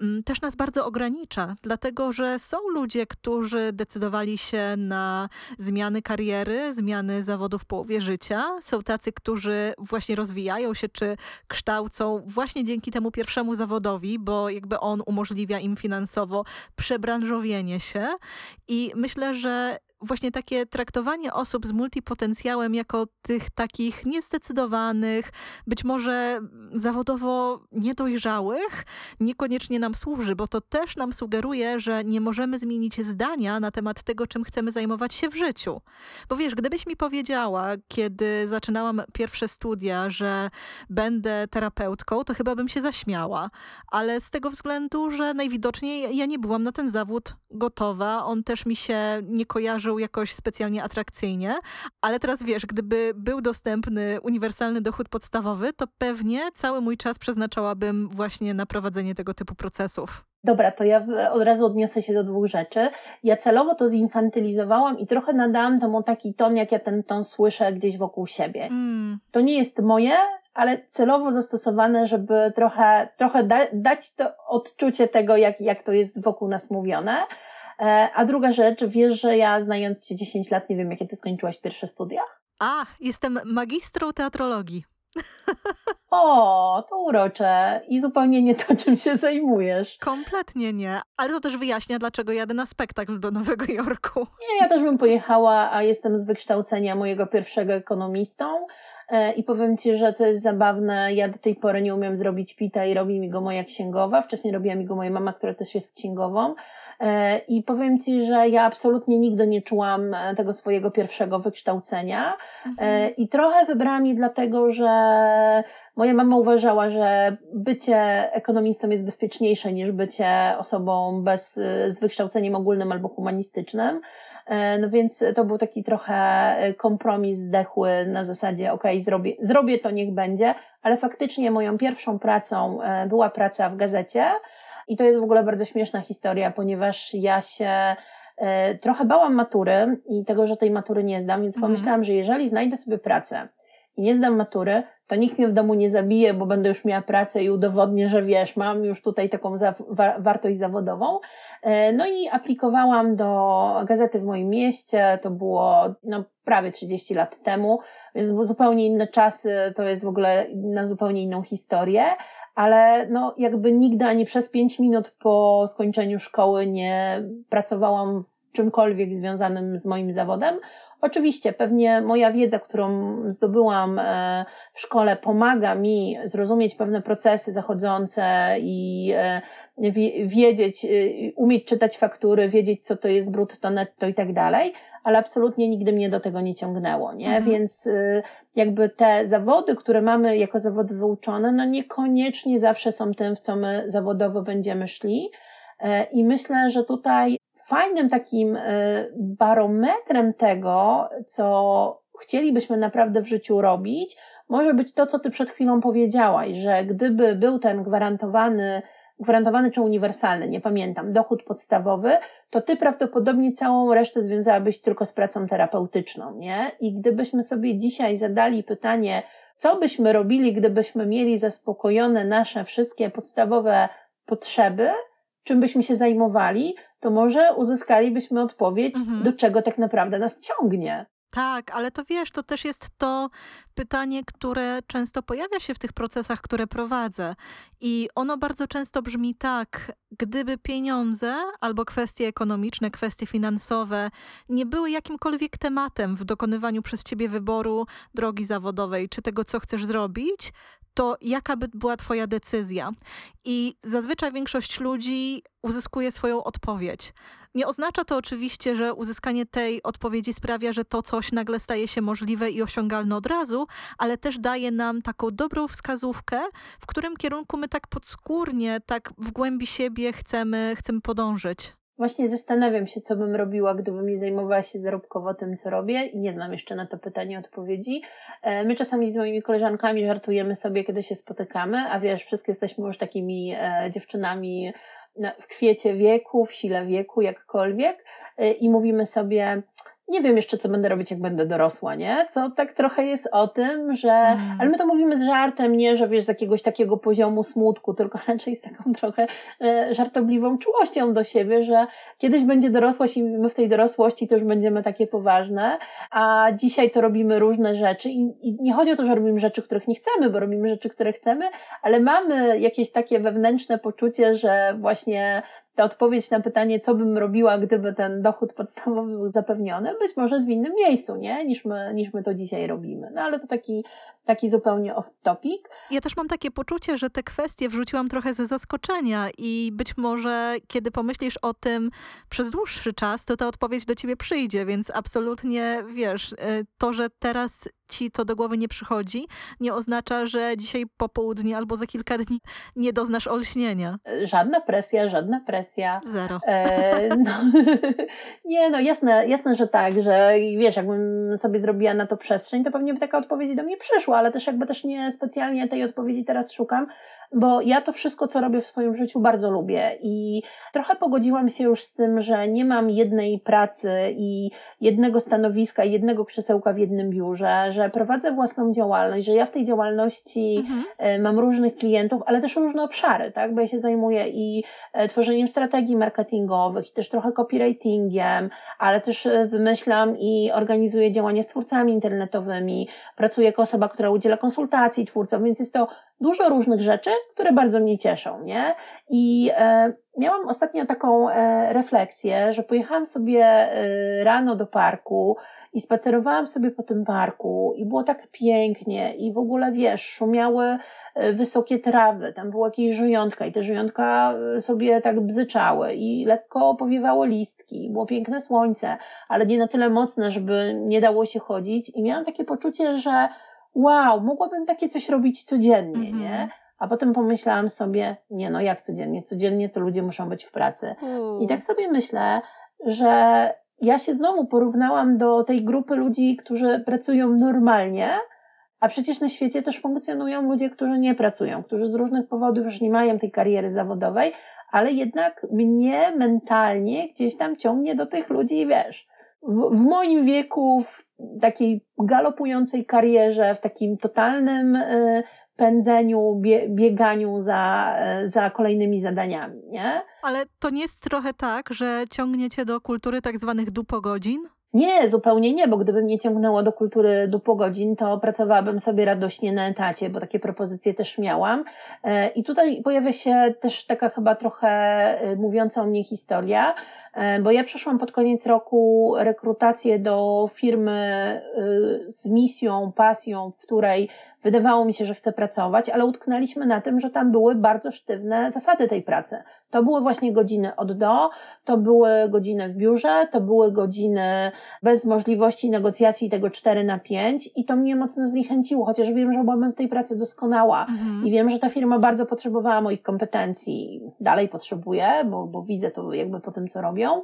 mm, też nas bardzo ogranicza, dlatego że są ludzie, którzy decydowali się na zmiany kariery, zmiany zawodu w połowie życia. Są tacy, którzy właśnie rozwijają się czy kształcą właśnie dzięki temu pierwszemu zawodowi, bo jakby on umożliwia im finansowo przebranżowienie się. I myślę, że właśnie takie traktowanie osób z multipotencjałem jako tych takich niezdecydowanych, być może zawodowo niedojrzałych, niekoniecznie nam służy, bo to też nam sugeruje, że nie możemy zmienić zdania na temat tego, czym chcemy zajmować się w życiu. Bo wiesz, gdybyś mi powiedziała, kiedy zaczynałam pierwsze studia, że będę terapeutką, to chyba bym się zaśmiała. Ale z tego względu, że najwidoczniej ja nie byłam na ten zawód gotowa, on też mi się nie kojarzył jakoś specjalnie atrakcyjnie, ale teraz wiesz, gdyby był dostępny uniwersalny dochód podstawowy, to pewnie cały mój czas przeznaczałabym właśnie na prowadzenie tego typu procesów. Dobra, to ja od razu odniosę się do dwóch rzeczy. Ja celowo to zinfantylizowałam i trochę nadałam temu taki ton, jak ja ten ton słyszę gdzieś wokół siebie. Mm. To nie jest moje, ale celowo zastosowane, żeby trochę, trochę da, dać to odczucie tego, jak, jak to jest wokół nas mówione. E, a druga rzecz, wiesz, że ja znając Cię 10 lat, nie wiem, jakie Ty skończyłaś pierwsze studia? A, jestem magistrą teatrologii. O, to urocze i zupełnie nie to, czym się zajmujesz. Kompletnie nie, ale to też wyjaśnia, dlaczego jadę na spektakl do Nowego Jorku. Nie, ja też bym pojechała, a jestem z wykształcenia mojego pierwszego ekonomistą. E, I powiem Ci, że co jest zabawne, ja do tej pory nie umiem zrobić pita i robi mi go moja księgowa. Wcześniej robiła mi go moja mama, która też jest księgową. E, I powiem Ci, że ja absolutnie nigdy nie czułam e, tego swojego pierwszego wykształcenia. Mhm. I trochę wybrałam je dlatego, że moja mama uważała, że bycie ekonomistą jest bezpieczniejsze niż bycie osobą bez, z wykształceniem ogólnym albo humanistycznym. E, no więc to był taki trochę e, kompromis zdechły na zasadzie, ok, zrobię, zrobię to, niech będzie, ale faktycznie moją pierwszą pracą e, była praca w gazecie i to jest w ogóle bardzo śmieszna historia, ponieważ ja się trochę bałam matury i tego, że tej matury nie zdam, więc mhm. pomyślałam, że jeżeli znajdę sobie pracę i nie zdam matury, to nikt mnie w domu nie zabije, bo będę już miała pracę i udowodnię, że wiesz, mam już tutaj taką za, wa, wartość zawodową. E, no i aplikowałam do gazety w moim mieście, to było no, prawie 30 lat temu, więc zupełnie inne czasy, to jest w ogóle na zupełnie inną historię, ale no jakby nigdy ani przez 5 minut po skończeniu szkoły nie pracowałam czymkolwiek związanym z moim zawodem, Oczywiście, pewnie moja wiedza, którą zdobyłam e, w szkole, pomaga mi zrozumieć pewne procesy zachodzące i e, wiedzieć, e, umieć czytać faktury, wiedzieć, co to jest brutto, netto i tak dalej, ale absolutnie nigdy mnie do tego nie ciągnęło, nie? Mhm. Więc jakby te zawody, które mamy jako zawody wyuczone, no niekoniecznie zawsze są tym, w co my zawodowo będziemy szli. I myślę, że tutaj fajnym takim e, barometrem tego, co chcielibyśmy naprawdę w życiu robić, może być to, co ty przed chwilą powiedziałaś, że gdyby był ten gwarantowany, gwarantowany czy uniwersalny, nie pamiętam, dochód podstawowy, to ty prawdopodobnie całą resztę związałabyś tylko z pracą terapeutyczną, nie? I gdybyśmy sobie dzisiaj zadali pytanie, co byśmy robili, gdybyśmy mieli zaspokojone nasze wszystkie podstawowe potrzeby, czym byśmy się zajmowali, to może uzyskalibyśmy odpowiedź, mhm. do czego tak naprawdę nas ciągnie. Tak, ale to wiesz, to też jest to pytanie, które często pojawia się w tych procesach, które prowadzę. I ono bardzo często brzmi tak: gdyby pieniądze albo kwestie ekonomiczne, kwestie finansowe nie były jakimkolwiek tematem w dokonywaniu przez ciebie wyboru drogi zawodowej czy tego, co chcesz zrobić, to jaka by była Twoja decyzja? I zazwyczaj większość ludzi uzyskuje swoją odpowiedź. Nie oznacza to oczywiście, że uzyskanie tej odpowiedzi sprawia, że to coś nagle staje się możliwe i osiągalne od razu, ale też daje nam taką dobrą wskazówkę, w którym kierunku my tak podskórnie, tak w głębi siebie chcemy, chcemy podążyć. Właśnie zastanawiam się, co bym robiła, gdybym nie zajmowała się zarobkowo tym, co robię. I nie znam jeszcze na to pytanie odpowiedzi. E, my czasami z moimi koleżankami żartujemy sobie, kiedy się spotykamy, a wiesz, wszystkie jesteśmy już takimi e, dziewczynami w kwiecie wieku, w sile wieku, jakkolwiek. E, i mówimy sobie, nie wiem jeszcze, co będę robić, jak będę dorosła, nie? Co tak trochę jest o tym, że. Mm. Ale my to mówimy z żartem, nie, że wiesz, z jakiegoś takiego poziomu smutku, tylko raczej z taką trochę e, żartobliwą czułością do siebie, że kiedyś będzie dorosłość i my w tej dorosłości też będziemy takie poważne, a dzisiaj to robimy różne rzeczy i, i nie chodzi o to, że robimy rzeczy, których nie chcemy, bo robimy rzeczy, które chcemy, ale mamy jakieś takie wewnętrzne poczucie, że właśnie ta odpowiedź na pytanie, co bym robiła, gdyby ten dochód podstawowy był zapewniony, być może w innym miejscu, nie? Niż my, niż my to dzisiaj robimy. No ale to taki, taki zupełnie off-topic. Ja też mam takie poczucie, że te kwestie wrzuciłam trochę ze zaskoczenia i być może kiedy pomyślisz o tym przez dłuższy czas, to ta odpowiedź do ciebie przyjdzie, więc absolutnie wiesz, y, to, że teraz ci to do głowy nie przychodzi, nie oznacza, że dzisiaj po południu albo za kilka dni nie doznasz olśnienia. Żadna presja, żadna presja. Zero. E, no, nie, no jasne, jasne, że tak, że wiesz, jakbym sobie zrobiła na to przestrzeń, to pewnie by taka odpowiedź do mnie przyszła, ale też jakby też nie specjalnie tej odpowiedzi teraz szukam, bo ja to wszystko, co robię w swoim życiu, bardzo lubię i trochę pogodziłam się już z tym, że nie mam jednej pracy i jednego stanowiska, jednego krzesełka w jednym biurze, że prowadzę własną działalność, że ja w tej działalności mhm. E, mam różnych klientów, ale też różne obszary, tak? Bo ja się zajmuję i e, tworzeniem strategii marketingowych, i też trochę copywritingiem, ale też e, wymyślam i organizuję działania z twórcami internetowymi, pracuję jako osoba, która udziela konsultacji twórcom, więc jest to dużo różnych rzeczy, które bardzo mnie cieszą, nie? I e, miałam ostatnio taką e, refleksję, że pojechałam sobie e, rano do parku i spacerowałam sobie po tym parku i było tak pięknie i w ogóle wiesz, szumiały e, wysokie trawy, tam było jakieś żyjątka i te żyjątka e, sobie tak bzyczały i lekko powiewało listki, było piękne słońce, ale nie na tyle mocne, żeby nie dało się chodzić i miałam takie poczucie, że wow, mogłabym takie coś robić codziennie, mhm. nie? A potem pomyślałam sobie, nie no, jak codziennie? Codziennie to ludzie muszą być w pracy. I tak sobie myślę, że ja się znowu porównałam do tej grupy ludzi, którzy pracują normalnie, a przecież na świecie też funkcjonują ludzie, którzy nie pracują, którzy z różnych powodów już nie mają tej kariery zawodowej, ale jednak mnie mentalnie gdzieś tam ciągnie do tych ludzi, wiesz, w, moim wieku, w takiej galopującej karierze, w takim totalnym y, pędzeniu, bie, bieganiu za, y, za kolejnymi zadaniami, nie? Ale to nie jest trochę tak, że ciągniecie do kultury tak zwanych dupogodzin? Nie, zupełnie nie, bo gdyby mnie ciągnęło do kultury dupogodzin, to pracowałabym sobie radośnie na etacie, bo takie propozycje też miałam. E, I tutaj pojawia się też taka chyba trochę mówiąca o mnie historia, E, bo ja przeszłam pod koniec roku rekrutację do firmy z misją, pasją, w której wydawało mi się, że chcę pracować, ale utknęliśmy na tym, że tam były bardzo sztywne zasady tej pracy. To były właśnie godziny od do, to były godziny w biurze, to były godziny bez możliwości negocjacji tego 4 na 5 i to mnie mocno zniechęciło, chociaż wiem, że byłabym w tej pracy doskonała mhm. i wiem, że ta firma bardzo potrzebowała moich kompetencji. Dalej potrzebuje, bo, bo widzę to jakby po tym, co robią.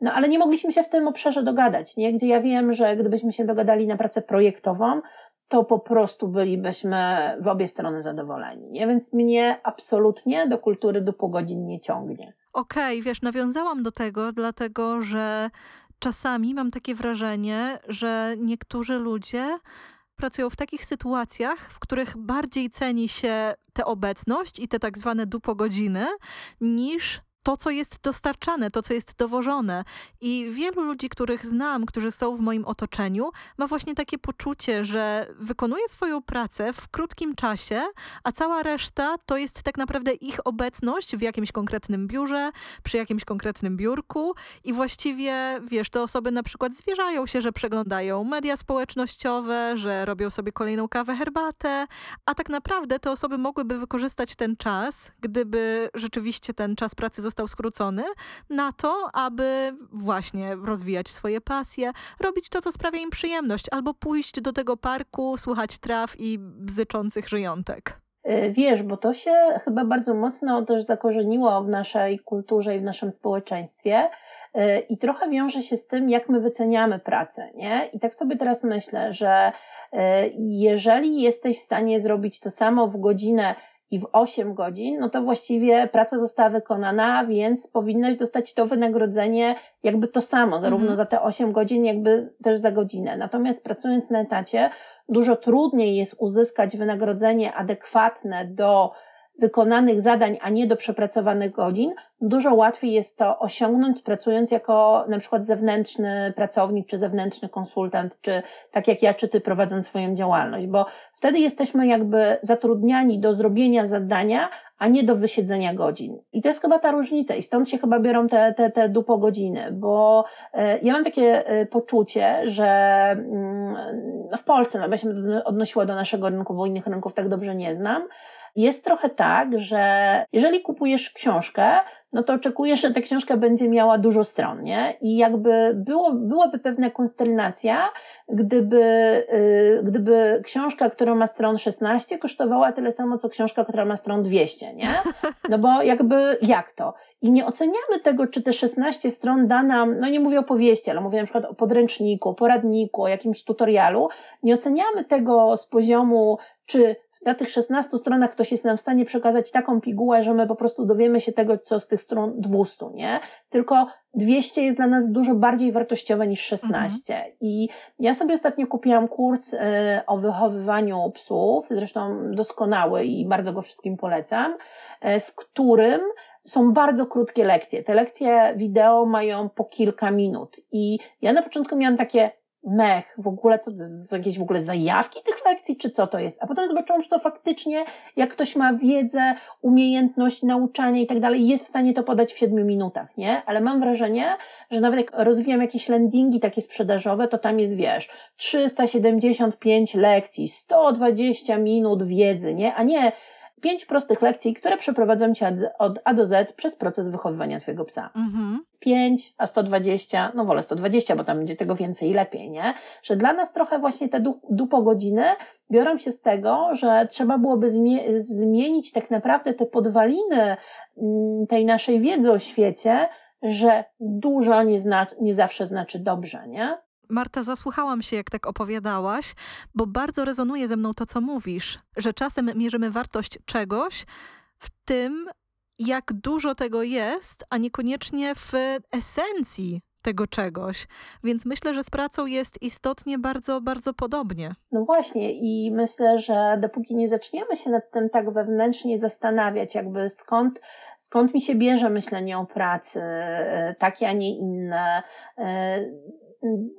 No ale nie mogliśmy się w tym obszarze dogadać, nie? Gdzie ja wiem, że gdybyśmy się dogadali na pracę projektową, to po prostu bylibyśmy w obie strony zadowoleni. Nie? Więc mnie absolutnie do kultury do pogodzin nie ciągnie. Okej, okay, wiesz, nawiązałam do tego, dlatego że czasami mam takie wrażenie, że niektórzy ludzie pracują w takich sytuacjach, w których bardziej ceni się tę obecność i te tak zwane dupogodziny, niż to, co jest dostarczane, to, co jest dowożone. I wielu ludzi, których znam, którzy są w moim otoczeniu, ma właśnie takie poczucie, że wykonuje swoją pracę w krótkim czasie, a cała reszta to jest tak naprawdę ich obecność w jakimś konkretnym biurze, przy jakimś konkretnym biurku i właściwie, wiesz, te osoby na przykład zwierzają się, że przeglądają media społecznościowe, że robią sobie kolejną kawę, herbatę, a tak naprawdę te osoby mogłyby wykorzystać ten czas, gdyby rzeczywiście ten czas pracy został został skrócony na to, aby właśnie rozwijać swoje pasje, robić to, co sprawia im przyjemność, albo pójść do tego parku, słuchać traw i bzyczących żyjątek. Y, wiesz, bo to się chyba bardzo mocno też zakorzeniło w naszej kulturze i w naszym społeczeństwie. Y, I trochę wiąże się z tym, jak my wyceniamy pracę, nie? I tak sobie teraz myślę, że y, jeżeli jesteś w stanie zrobić to samo w godzinę i w 8 godzin, no to właściwie praca została wykonana, więc powinnaś dostać to wynagrodzenie jakby to samo, zarówno mhm. za te 8 godzin, jakby też za godzinę. Natomiast pracując na etacie, dużo trudniej jest uzyskać wynagrodzenie adekwatne do wykonanych zadań, a nie do przepracowanych godzin, dużo łatwiej jest to osiągnąć pracując jako na przykład zewnętrzny pracownik, czy zewnętrzny konsultant, czy tak jak ja, czy ty prowadząc swoją działalność, bo wtedy jesteśmy jakby zatrudniani do zrobienia zadania, a nie do wysiedzenia godzin. I to jest chyba ta różnica i stąd się chyba biorą te, te, te dupo godziny, bo e, ja mam takie e, poczucie, że mm, no w Polsce, no ja się odnosiła do naszego rynku, bo innych rynków tak dobrze nie znam, jest trochę tak, że jeżeli kupujesz książkę, no to oczekujesz, że ta książka będzie miała dużo stron, nie? I jakby było, byłaby pewna konsternacja, gdyby, yy, gdyby książka, która ma stron 16, kosztowała tyle samo, co książka, która ma stron 200, nie? No bo jakby, jak to? I nie oceniamy tego, czy te 16 stron da nam, no nie mówię o powieści, ale mówię na przykład o podręczniku, o poradniku, o jakimś tutorialu. Nie oceniamy tego z poziomu, czy na tych 16 stronach ktoś jest nam w stanie przekazać taką pigułę, że my po prostu dowiemy się tego, co z tych stron 200, nie? Tylko 200 jest dla nas dużo bardziej wartościowe niż 16. Mhm. I ja sobie ostatnio kupiłam kurs y, o wychowywaniu psów, zresztą doskonały i bardzo go wszystkim polecam, y, w którym są bardzo krótkie lekcje. Te lekcje wideo mają po kilka minut. I ja na początku miałam takie, mech, w ogóle co, jakieś w ogóle zajawki tych lekcji, czy co to jest? A potem zobaczyłam, że to faktycznie, jak ktoś ma wiedzę, umiejętność nauczania i tak dalej, jest w stanie to podać w siedmiu minutach, nie? Ale mam wrażenie, że nawet jak rozwijam jakieś landingi takie sprzedażowe, to tam jest, wiesz, 375 lekcji, 120 minut wiedzy, nie? A nie pięć prostych lekcji, które przeprowadzą cię od A do Z przez proces wychowywania twojego psa. Mhm. 5, a 120, no wolę 120, bo tam będzie tego więcej i lepiej, nie? Że dla nas trochę właśnie te dupo godziny biorą się z tego, że trzeba byłoby zmie zmienić tak naprawdę te podwaliny mm, tej naszej wiedzy o świecie, że dużo nie, zna nie zawsze znaczy dobrze, nie? Marta, zasłuchałam się, jak tak opowiadałaś, bo bardzo rezonuje ze mną to, co mówisz, że czasem mierzymy wartość czegoś w tym, jak dużo tego jest, a niekoniecznie w esencji tego czegoś. Więc myślę, że z pracą jest istotnie bardzo, bardzo podobnie. No właśnie, i myślę, że dopóki nie zaczniemy się nad tym tak wewnętrznie zastanawiać, jakby skąd skąd mi się bierze myślenie o pracy, e, takie, a nie inne, e,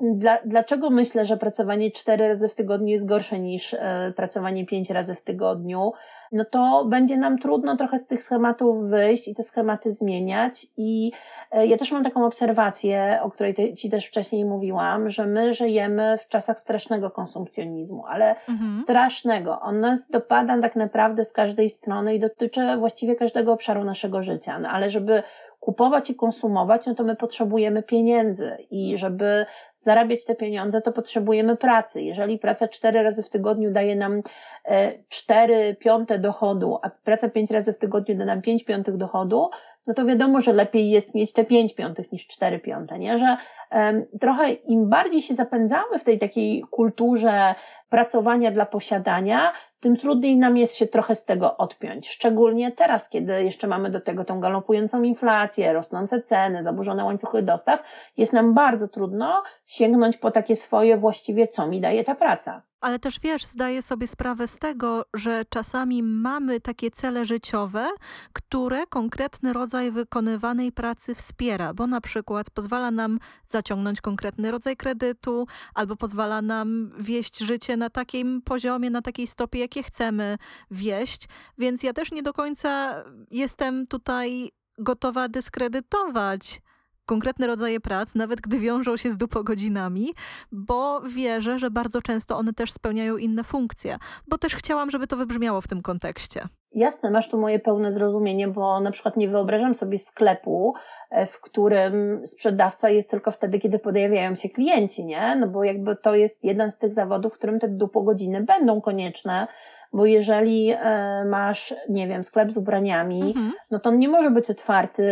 dla, dlaczego myślę, że pracowanie cztery razy w tygodniu jest gorsze niż e, pracowanie pięć razy w tygodniu, no to będzie nam trudno trochę z tych schematów wyjść i te schematy zmieniać. I e, ja też mam taką obserwację, o której Ci też wcześniej mówiłam, że my żyjemy w czasach strasznego konsumpcjonizmu, ale mhm. strasznego. On nas dopada tak naprawdę z każdej strony i dotyczy właściwie każdego obszaru naszego życia. No, ale żeby kupować i konsumować, no to my potrzebujemy pieniędzy i żeby zarabiać te pieniądze, to potrzebujemy pracy. Jeżeli praca cztery razy w tygodniu daje nam e, cztery piąte dochodu, a praca pięć razy w tygodniu da nam pięć piątych dochodu, no to wiadomo, że lepiej jest mieć te pięć piątych niż cztery piąte, nie? Że um, trochę im bardziej się zapędzamy w tej takiej kulturze pracowania dla posiadania, tym trudniej nam jest się trochę z tego odpiąć. Szczególnie teraz, kiedy jeszcze mamy do tego tą galopującą inflację, rosnące ceny, zaburzone łańcuchy dostaw, jest nam bardzo trudno sięgnąć po takie swoje właściwie, co mi daje ta praca. Ale też wiesz, zdaję sobie sprawę z tego, że czasami mamy takie cele życiowe, które konkretny rodzaj wykonywanej pracy wspiera, bo na przykład pozwala nam zaciągnąć konkretny rodzaj kredytu, albo pozwala nam wieść życie na takim poziomie, na takiej stopie, jakie chcemy wieść. Więc ja też nie do końca jestem tutaj gotowa dyskredytować konkretne rodzaje prac, nawet gdy wiążą się z dupogodzinami, bo wierzę, że bardzo często one też spełniają inne funkcje, bo też chciałam, żeby to wybrzmiało w tym kontekście. Jasne, masz tu moje pełne zrozumienie, bo na przykład nie wyobrażam sobie sklepu, e, w którym sprzedawca jest tylko wtedy, kiedy pojawiają się klienci, nie? No bo jakby to jest jeden z tych zawodów, w którym te dupogodziny będą konieczne, bo jeżeli e, masz, nie wiem, sklep z ubraniami, mhm. no to on nie może być otwarty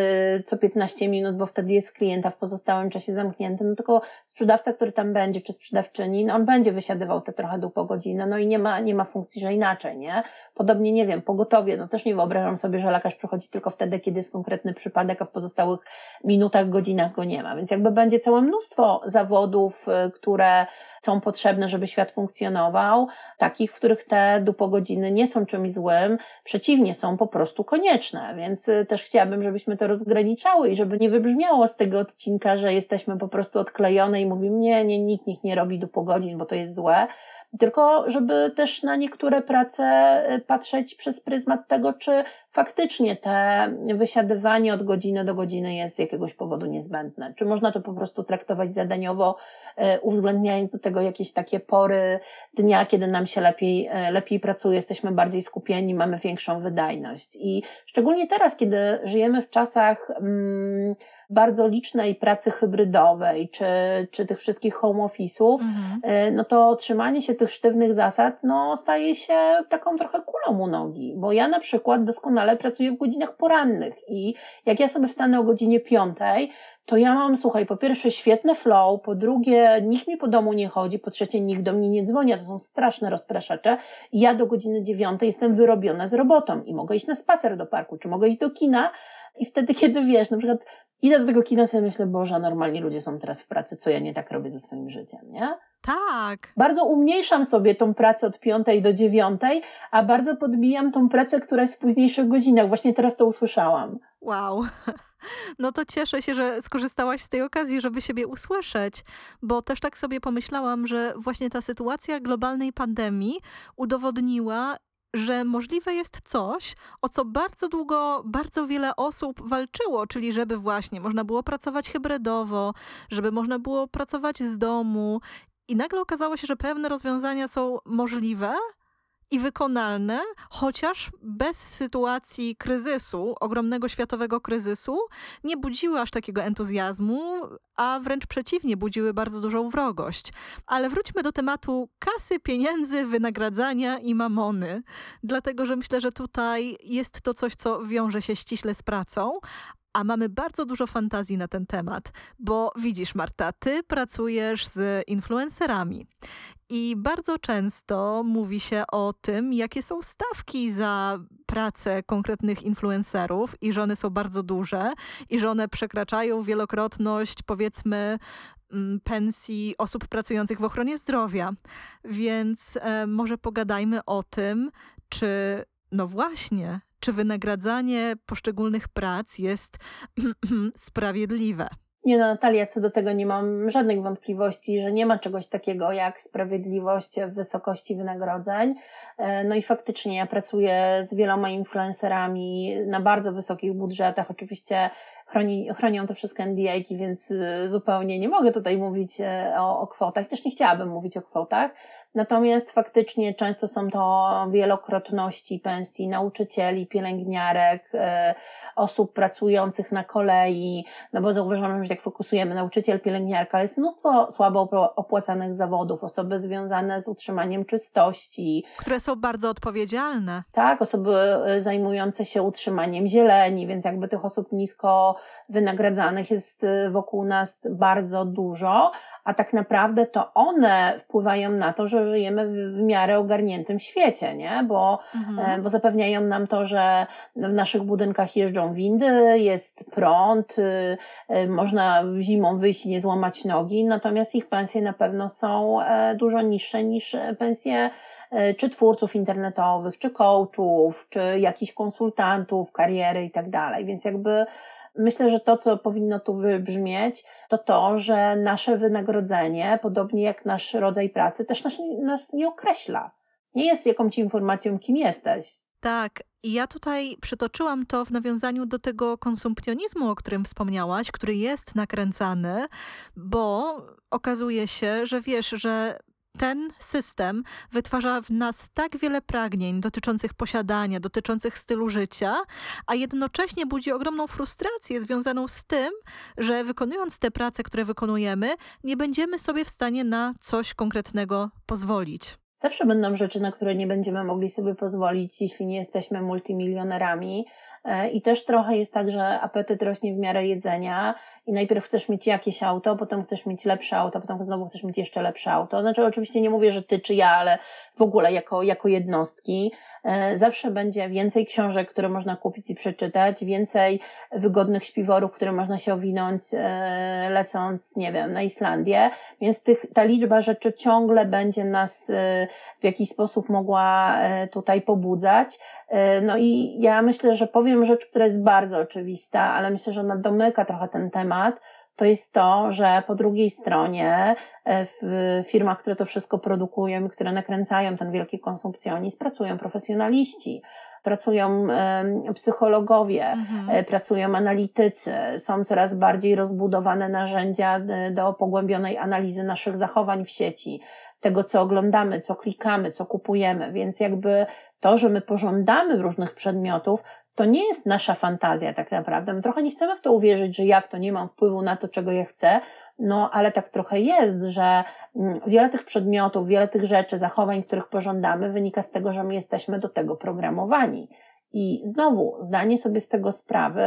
co 15 minut, bo wtedy jest klienta w pozostałym czasie zamknięty, no tylko sprzedawca, który tam będzie, czy sprzedawczyni, no on będzie wysiadywał te trochę dół po godzinę, no i nie ma, nie ma funkcji, że inaczej, nie? Podobnie, nie wiem, pogotowie, no też nie wyobrażam sobie, że lekarz przychodzi tylko wtedy, kiedy jest konkretny przypadek, a w pozostałych minutach, godzinach go nie ma, więc jakby będzie całe mnóstwo zawodów, y, które są potrzebne, żeby świat funkcjonował, takich, w których te dupogodziny nie są czymś złym, przeciwnie, są po prostu konieczne, więc y, też chciałabym, żebyśmy to rozgraniczały i żeby nie wybrzmiało z tego odcinka, że jesteśmy po prostu odklejone i mówimy, nie, nie, nikt niech nie robi dupogodzin, bo to jest złe, tylko żeby też na niektóre prace y, patrzeć przez pryzmat tego, czy faktycznie te wysiadywanie od godziny do godziny jest z jakiegoś powodu niezbędne. Czy można to po prostu traktować zadaniowo, y, uwzględniając do tego jakieś takie pory dnia, kiedy nam się lepiej, y, lepiej pracuje, jesteśmy bardziej skupieni, mamy większą wydajność. I szczególnie teraz, kiedy żyjemy w czasach, mm, bardzo licznej pracy hybrydowej, czy, czy tych wszystkich home office'ów, mhm. E, no to trzymanie się tych sztywnych zasad, no staje się taką trochę kulą u nogi, bo ja na przykład doskonale pracuję w godzinach porannych i jak ja sobie wstanę o godzinie piątej, to ja mam, słuchaj, po pierwsze świetne flow, po drugie nikt mi po domu nie chodzi, po trzecie nikt do mnie nie dzwoni, to są straszne rozpraszacze. Ja do godziny dziewiątej jestem wyrobiona z robotą i mogę iść na spacer do parku, czy mogę iść do kina i wtedy, kiedy wiesz, na przykład idę do tego kina, sobie myślę, Boże, normalni ludzie są teraz w pracy, co ja nie tak robię ze swoim życiem, nie? Tak. Bardzo umniejszam sobie tą pracę od piątej do dziewiątej, a bardzo podbijam tą pracę, która jest w późniejszych godzinach. Właśnie teraz to usłyszałam. Wow. No to cieszę się, że skorzystałaś z tej okazji, żeby siebie usłyszeć, bo też tak sobie pomyślałam, że właśnie ta sytuacja globalnej pandemii udowodniła, że możliwe jest coś, o co bardzo długo bardzo wiele osób walczyło, czyli żeby właśnie można było pracować hybrydowo, żeby można było pracować z domu. I nagle okazało się, że pewne rozwiązania są możliwe, i wykonalne, chociaż bez sytuacji kryzysu, ogromnego światowego kryzysu, nie budziły aż takiego entuzjazmu, a wręcz przeciwnie, budziły bardzo dużą wrogość. Ale wróćmy do tematu kasy, pieniędzy, wynagradzania i mamony, dlatego że myślę, że tutaj jest to coś, co wiąże się ściśle z pracą, a mamy bardzo dużo fantazji na ten temat, bo widzisz, Marta, ty pracujesz z influencerami i bardzo często mówi się o tym, jakie są stawki za pracę konkretnych influencerów i że one są bardzo duże i że one przekraczają wielokrotność, powiedzmy, mm, pensji osób pracujących w ochronie zdrowia. Więc e, może pogadajmy o tym, czy no właśnie, czy wynagradzanie poszczególnych prac jest sprawiedliwe. Nie no, Natalia, co do tego nie mam żadnych wątpliwości, że nie ma czegoś takiego jak sprawiedliwość w wysokości wynagrodzeń. E, no i faktycznie ja pracuję z wieloma influencerami na bardzo wysokich budżetach. Oczywiście chroni, chronią to wszystko NDA, więc y, zupełnie nie mogę tutaj mówić e, o, o kwotach. Też nie chciałabym mówić o kwotach. Natomiast faktycznie często są to wielokrotności pensji nauczycieli, pielęgniarek, e, osób pracujących na kolei, no bo zauważamy, że jak fokusujemy nauczyciel, pielęgniarka, ale jest mnóstwo słabo opłacanych zawodów, osoby związane z utrzymaniem czystości. Które są bardzo odpowiedzialne. Tak, osoby e, zajmujące się utrzymaniem zieleni, więc jakby tych osób nisko wynagradzanych jest e, wokół nas bardzo dużo, a tak naprawdę to one wpływają na to, że żyjemy w, w miarę ogarniętym świecie, nie? Bo, mhm. E, bo zapewniają nam to, że w naszych budynkach jeżdżą windy, jest prąd, y, y, można zimą wyjść i nie złamać nogi, natomiast ich pensje na pewno są e, dużo niższe niż pensje e, czy twórców internetowych, czy coachów, czy jakichś konsultantów kariery i tak dalej. Więc jakby Myślę, że to, co powinno tu wybrzmieć, to to, że nasze wynagrodzenie, podobnie jak nasz rodzaj pracy, też nas, nas nie określa. Nie jest jakąś informacją, kim jesteś. Tak, i ja tutaj przytoczyłam to w nawiązaniu do tego konsumpcjonizmu, o którym wspomniałaś, który jest nakręcany, bo okazuje się, że wiesz, że ten system wytwarza w nas tak wiele pragnień dotyczących posiadania, dotyczących stylu życia, a jednocześnie budzi ogromną frustrację związaną z tym, że wykonując te prace, które wykonujemy, nie będziemy sobie w stanie na coś konkretnego pozwolić. Zawsze będą rzeczy, na które nie będziemy mogli sobie pozwolić, jeśli nie jesteśmy multimilionerami. E, I też trochę jest tak, że apetyt rośnie w miarę jedzenia i najpierw chcesz mieć jakieś auto, potem chcesz mieć lepsze auto, potem znowu chcesz mieć jeszcze lepsze auto. Znaczy, oczywiście nie mówię, że ty czy ja, ale w ogóle jako, jako jednostki. E, zawsze będzie więcej książek, które można kupić i przeczytać, więcej wygodnych śpiworów, które można się owinąć e, lecąc, nie wiem, na Islandię, więc tych, ta liczba rzeczy ciągle będzie nas e, w jakiś sposób mogła tutaj pobudzać. No i ja myślę, że powiem rzecz, która jest bardzo oczywista, ale myślę, że ona domyka trochę ten temat, to jest to, że po drugiej stronie e, w firmach, które to wszystko produkują, które nakręcają ten wielki konsumpcjonizm, pracują profesjonaliści, pracują psychologowie, mhm. E, pracują analitycy, są coraz bardziej rozbudowane narzędzia e, do pogłębionej analizy naszych zachowań w sieci, tego, co oglądamy, co klikamy, co kupujemy, więc jakby to, że my pożądamy różnych przedmiotów, to nie jest nasza fantazja tak naprawdę. My trochę nie chcemy w to uwierzyć, że jak to nie mam wpływu na to, czego ja chcę, no ale tak trochę jest, że mm, wiele tych przedmiotów, wiele tych rzeczy, zachowań, których pożądamy, wynika z tego, że my jesteśmy do tego programowani. I znowu, zdanie sobie z tego sprawy,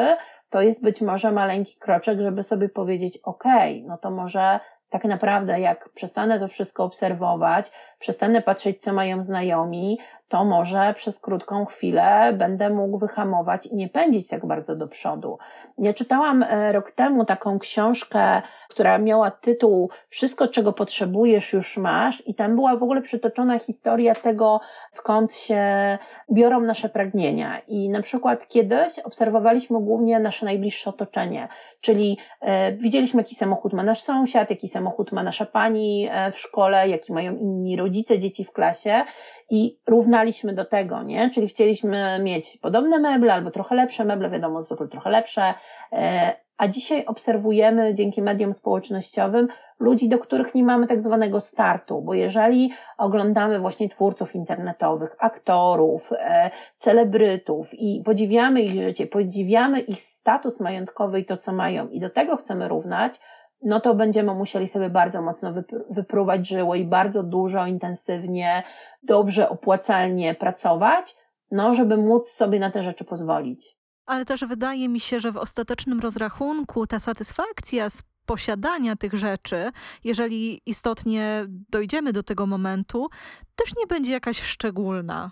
to jest być może maleńki kroczek, żeby sobie powiedzieć, ok, no to może tak naprawdę, jak przestanę to wszystko obserwować, przestanę patrzeć, co mają znajomi, to może przez krótką chwilę będę mógł wyhamować i nie pędzić tak bardzo do przodu. Ja czytałam e, rok temu taką książkę, która miała tytuł Wszystko, czego potrzebujesz, już masz, i tam była w ogóle przytoczona historia tego, skąd się biorą nasze pragnienia. I na przykład kiedyś obserwowaliśmy głównie nasze najbliższe otoczenie, czyli e, widzieliśmy, jaki samochód ma nasz sąsiad, jaki samochód ma nasza pani e, w szkole, jaki mają inni rodzice, dzieci w klasie i równaliśmy do tego, nie? Czyli chcieliśmy mieć podobne meble albo trochę lepsze meble, wiadomo, zwykle trochę lepsze, e, a dzisiaj obserwujemy dzięki mediom społecznościowym ludzi, do których nie mamy tak zwanego startu, bo jeżeli oglądamy właśnie twórców internetowych, aktorów, e, celebrytów i podziwiamy ich życie, podziwiamy ich status majątkowy i to, co mają i do tego chcemy równać, no to będziemy musieli sobie bardzo mocno wypróbować żyło i bardzo dużo, intensywnie, dobrze, opłacalnie pracować, no żeby móc sobie na te rzeczy pozwolić. Ale też wydaje mi się, że w ostatecznym rozrachunku ta satysfakcja z posiadania tych rzeczy, jeżeli istotnie dojdziemy do tego momentu, też nie będzie jakaś szczególna.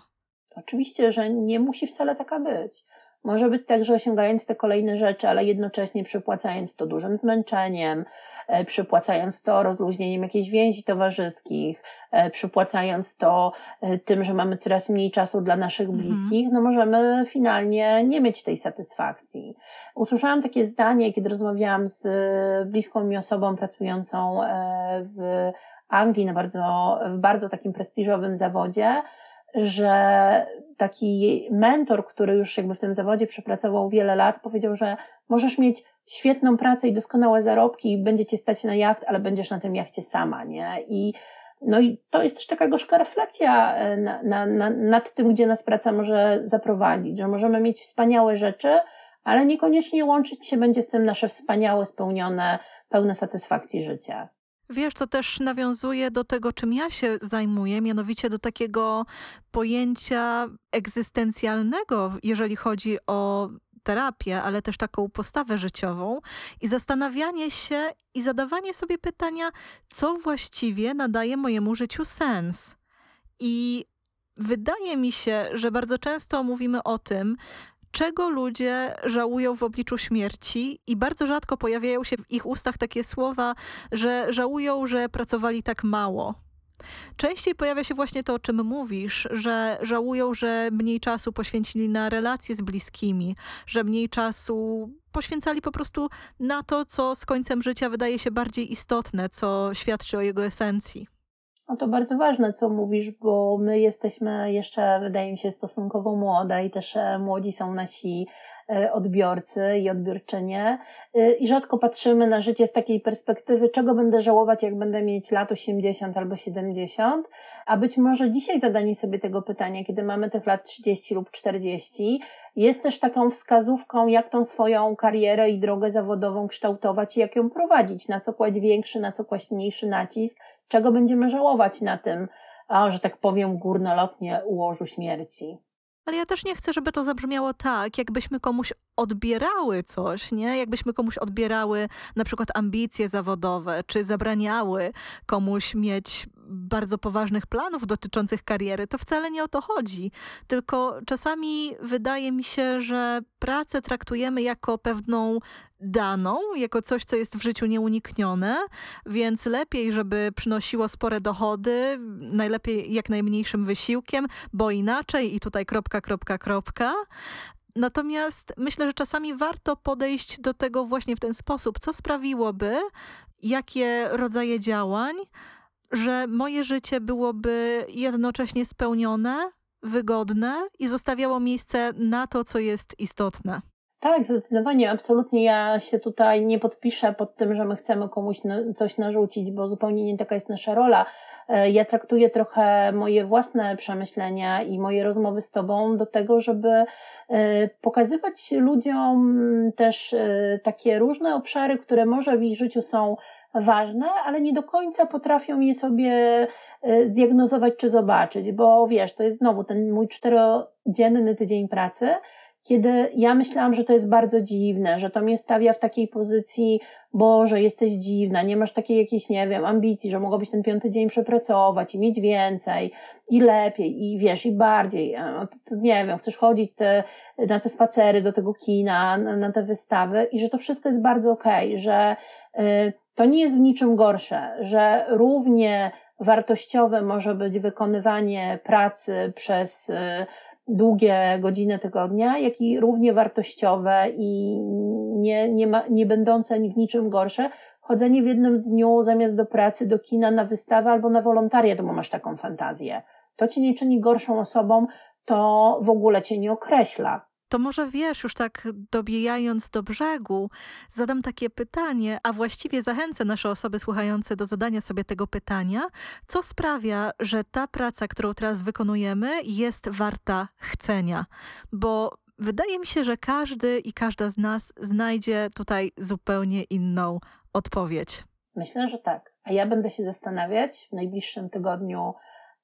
Oczywiście, że nie musi wcale taka być. Może być tak, że osiągając te kolejne rzeczy, ale jednocześnie przypłacając to dużym zmęczeniem, e, przypłacając to rozluźnieniem jakichś więzi towarzyskich, e, przypłacając to e, tym, że mamy coraz mniej czasu dla naszych mhm. bliskich, no możemy finalnie nie mieć tej satysfakcji. Usłyszałam takie zdanie, kiedy rozmawiałam z bliską mi osobą pracującą w Anglii na bardzo, w bardzo takim prestiżowym zawodzie, że taki mentor, który już jakby w tym zawodzie przepracował wiele lat, powiedział, że możesz mieć świetną pracę i doskonałe zarobki i będzie cię stać na jacht, ale będziesz na tym jachcie sama, nie? I no i to jest też taka gorzka refleksja e, na, na, na, nad tym, gdzie nas praca może zaprowadzić, że możemy mieć wspaniałe rzeczy, ale niekoniecznie łączyć się będzie z tym nasze wspaniałe, spełnione, pełne satysfakcji życie. Wiesz, to też nawiązuje do tego, czym ja się zajmuję, mianowicie do takiego pojęcia egzystencjalnego, jeżeli chodzi o terapię, ale też taką postawę życiową i zastanawianie się i zadawanie sobie pytania, co właściwie nadaje mojemu życiu sens. I wydaje mi się, że bardzo często mówimy o tym, czego ludzie żałują w obliczu śmierci i bardzo rzadko pojawiają się w ich ustach takie słowa, że żałują, że pracowali tak mało. Częściej pojawia się właśnie to, o czym mówisz, że żałują, że mniej czasu poświęcili na relacje z bliskimi, że mniej czasu poświęcali po prostu na to, co z końcem życia wydaje się bardziej istotne, co świadczy o jego esencji. No to bardzo ważne, co mówisz, bo my jesteśmy jeszcze, wydaje mi się, stosunkowo młode i też e, młodzi są nasi e, odbiorcy i odbiorczynie. E, i rzadko patrzymy na życie z takiej perspektywy, czego będę żałować, jak będę mieć lat 80 albo 70, a być może dzisiaj zadanie sobie tego pytania, kiedy mamy tych lat 30 lub 40, jest też taką wskazówką, jak tą swoją karierę i drogę zawodową kształtować i jak ją prowadzić, na co kłaść większy, na co kłaść mniejszy nacisk, czego będziemy żałować na tym, a, że tak powiem, górnolotnie ułożu śmierci. Ale ja też nie chcę, żeby to zabrzmiało tak, jakbyśmy komuś odbierały coś, nie? Jakbyśmy komuś odbierały na przykład ambicje zawodowe, czy zabraniały komuś mieć bardzo poważnych planów dotyczących kariery. To wcale nie o to chodzi. Tylko czasami wydaje mi się, że pracę traktujemy jako pewną daną, jako coś, co jest w życiu nieuniknione, więc lepiej, żeby przynosiło spore dochody, najlepiej jak najmniejszym wysiłkiem, bo inaczej i tutaj kropka, kropka, kropka. Natomiast myślę, że czasami warto podejść do tego właśnie w ten sposób, co sprawiłoby, jakie rodzaje działań, że moje życie byłoby jednocześnie spełnione, wygodne i zostawiało miejsce na to, co jest istotne. Tak, zdecydowanie, absolutnie. Ja się tutaj nie podpiszę pod tym, że my chcemy komuś coś narzucić, bo zupełnie nie taka jest nasza rola. E, ja traktuję trochę moje własne przemyślenia i moje rozmowy z Tobą do tego, żeby e, pokazywać ludziom też e, takie różne obszary, które może w ich życiu są ważne, ale nie do końca potrafią je sobie zdiagnozować czy zobaczyć, bo wiesz, to jest znowu ten mój czterodzienny tydzień pracy, kiedy ja myślałam, że to jest bardzo dziwne, że to mnie stawia w takiej pozycji, Boże, jesteś dziwna, nie masz takiej jakiejś, nie wiem, ambicji, że mogłabyś ten piąty dzień przepracować i mieć więcej i lepiej i wiesz, i bardziej. No, to, to nie wiem, chcesz chodzić te, na te spacery do tego kina, na, na te wystawy i że to wszystko jest bardzo okej, okay, że y, to nie jest w niczym gorsze, że równie wartościowe może być wykonywanie pracy przez y, długie godziny tygodnia, jak i równie wartościowe i nie, nie, ma, nie będące w niczym gorsze, chodzenie w jednym dniu zamiast do pracy, do kina, na wystawę albo na wolontariat, bo masz taką fantazję. To cię nie czyni gorszą osobą, to w ogóle cię nie określa. To może wiesz, już tak dobijając do brzegu, zadam takie pytanie, a właściwie zachęcę nasze osoby słuchające do zadania sobie tego pytania, co sprawia, że ta praca, którą teraz wykonujemy, jest warta chcenia. Bo wydaje mi się, że każdy i każda z nas znajdzie tutaj zupełnie inną odpowiedź. Myślę, że tak. A ja będę się zastanawiać w najbliższym tygodniu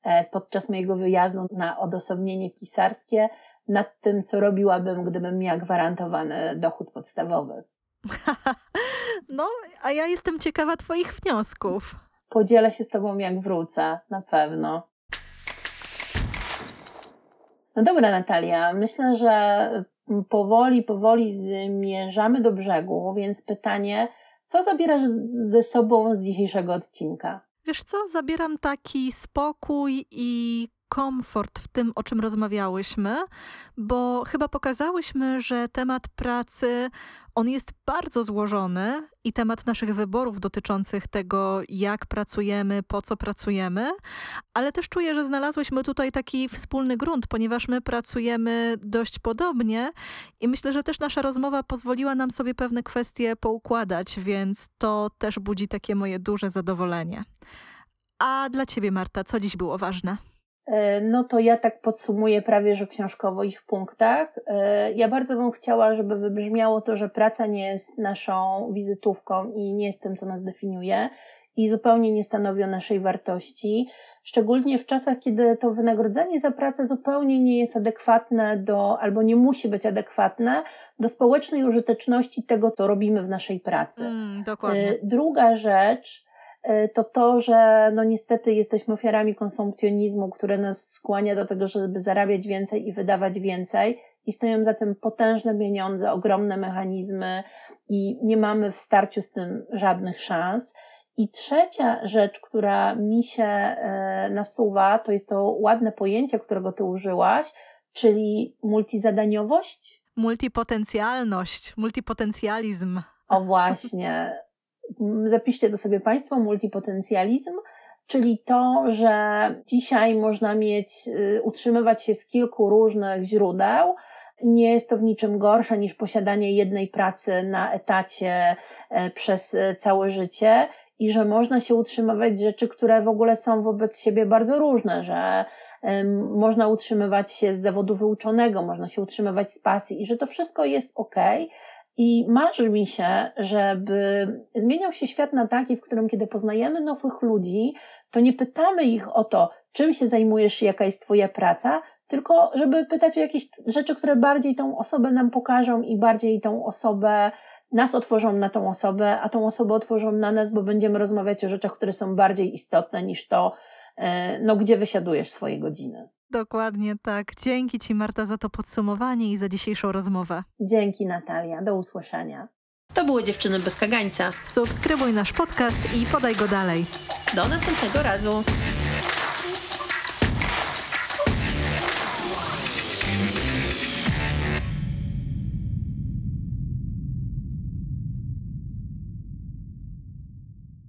e, podczas mojego wyjazdu na odosobnienie pisarskie nad tym, co robiłabym, gdybym miała gwarantowany dochód podstawowy. no, a ja jestem ciekawa Twoich wniosków. Podzielę się z Tobą, jak wrócę, na pewno. No dobra, Natalia, myślę, że powoli, powoli zmierzamy do brzegu, więc pytanie, co zabierasz ze sobą z dzisiejszego odcinka? Wiesz co, zabieram taki spokój i komfort w tym, o czym rozmawiałyśmy, bo chyba pokazałyśmy, że temat pracy on jest bardzo złożony i temat naszych wyborów dotyczących tego, jak pracujemy, po co pracujemy, ale też czuję, że znalazłyśmy tutaj taki wspólny grunt, ponieważ my pracujemy dość podobnie i myślę, że też nasza rozmowa pozwoliła nam sobie pewne kwestie poukładać, więc to też budzi takie moje duże zadowolenie. A dla ciebie, Marta, co dziś było ważne? E, no to ja tak podsumuję prawie, że książkowo i w punktach. E, ja bardzo bym chciała, żeby wybrzmiało to, że praca nie jest naszą wizytówką i nie jest tym, co nas definiuje i zupełnie nie stanowi o naszej wartości. Szczególnie w czasach, kiedy to wynagrodzenie za pracę zupełnie nie jest adekwatne do, albo nie musi być adekwatne do społecznej użyteczności tego, co robimy w naszej pracy. Mm, dokładnie. E, druga rzecz, to to, że no niestety jesteśmy ofiarami konsumpcjonizmu, które nas skłania do tego, żeby zarabiać więcej i wydawać więcej. I stoją za tym potężne pieniądze, ogromne mechanizmy i nie mamy w starciu z tym żadnych szans. I trzecia rzecz, która mi się e, nasuwa, to jest to ładne pojęcie, którego ty użyłaś, czyli multizadaniowość. Multipotencjalność, multipotencjalizm. O właśnie, zapiszcie to sobie Państwo, multipotencjalizm, czyli to, że dzisiaj można mieć, y, utrzymywać się z kilku różnych źródeł, nie jest to w niczym gorsze niż posiadanie jednej pracy na etacie e, przez e, całe życie i że można się utrzymywać z rzeczy, które w ogóle są wobec siebie bardzo różne, że można utrzymywać się z zawodu wyuczonego, można się utrzymywać z pasji i że to wszystko jest ok, i marzy mi się, żeby zmieniał się świat na taki, w którym kiedy poznajemy nowych ludzi, to nie pytamy ich o to, czym się zajmujesz i jaka jest Twoja praca, tylko żeby pytać o jakieś rzeczy, które bardziej tą osobę nam pokażą i bardziej tą osobę, nas otworzą na tą osobę, a tą osobę otworzą na nas, bo będziemy rozmawiać o rzeczach, które są bardziej istotne niż to, e, no, gdzie wysiadujesz swoje godziny. Dokładnie tak. Dzięki Ci, Marta, za to podsumowanie i za dzisiejszą rozmowę. Dzięki, Natalia. Do usłyszenia. To były Dziewczyny bez kagańca. Subskrybuj nasz podcast i podaj go dalej. Do następnego razu.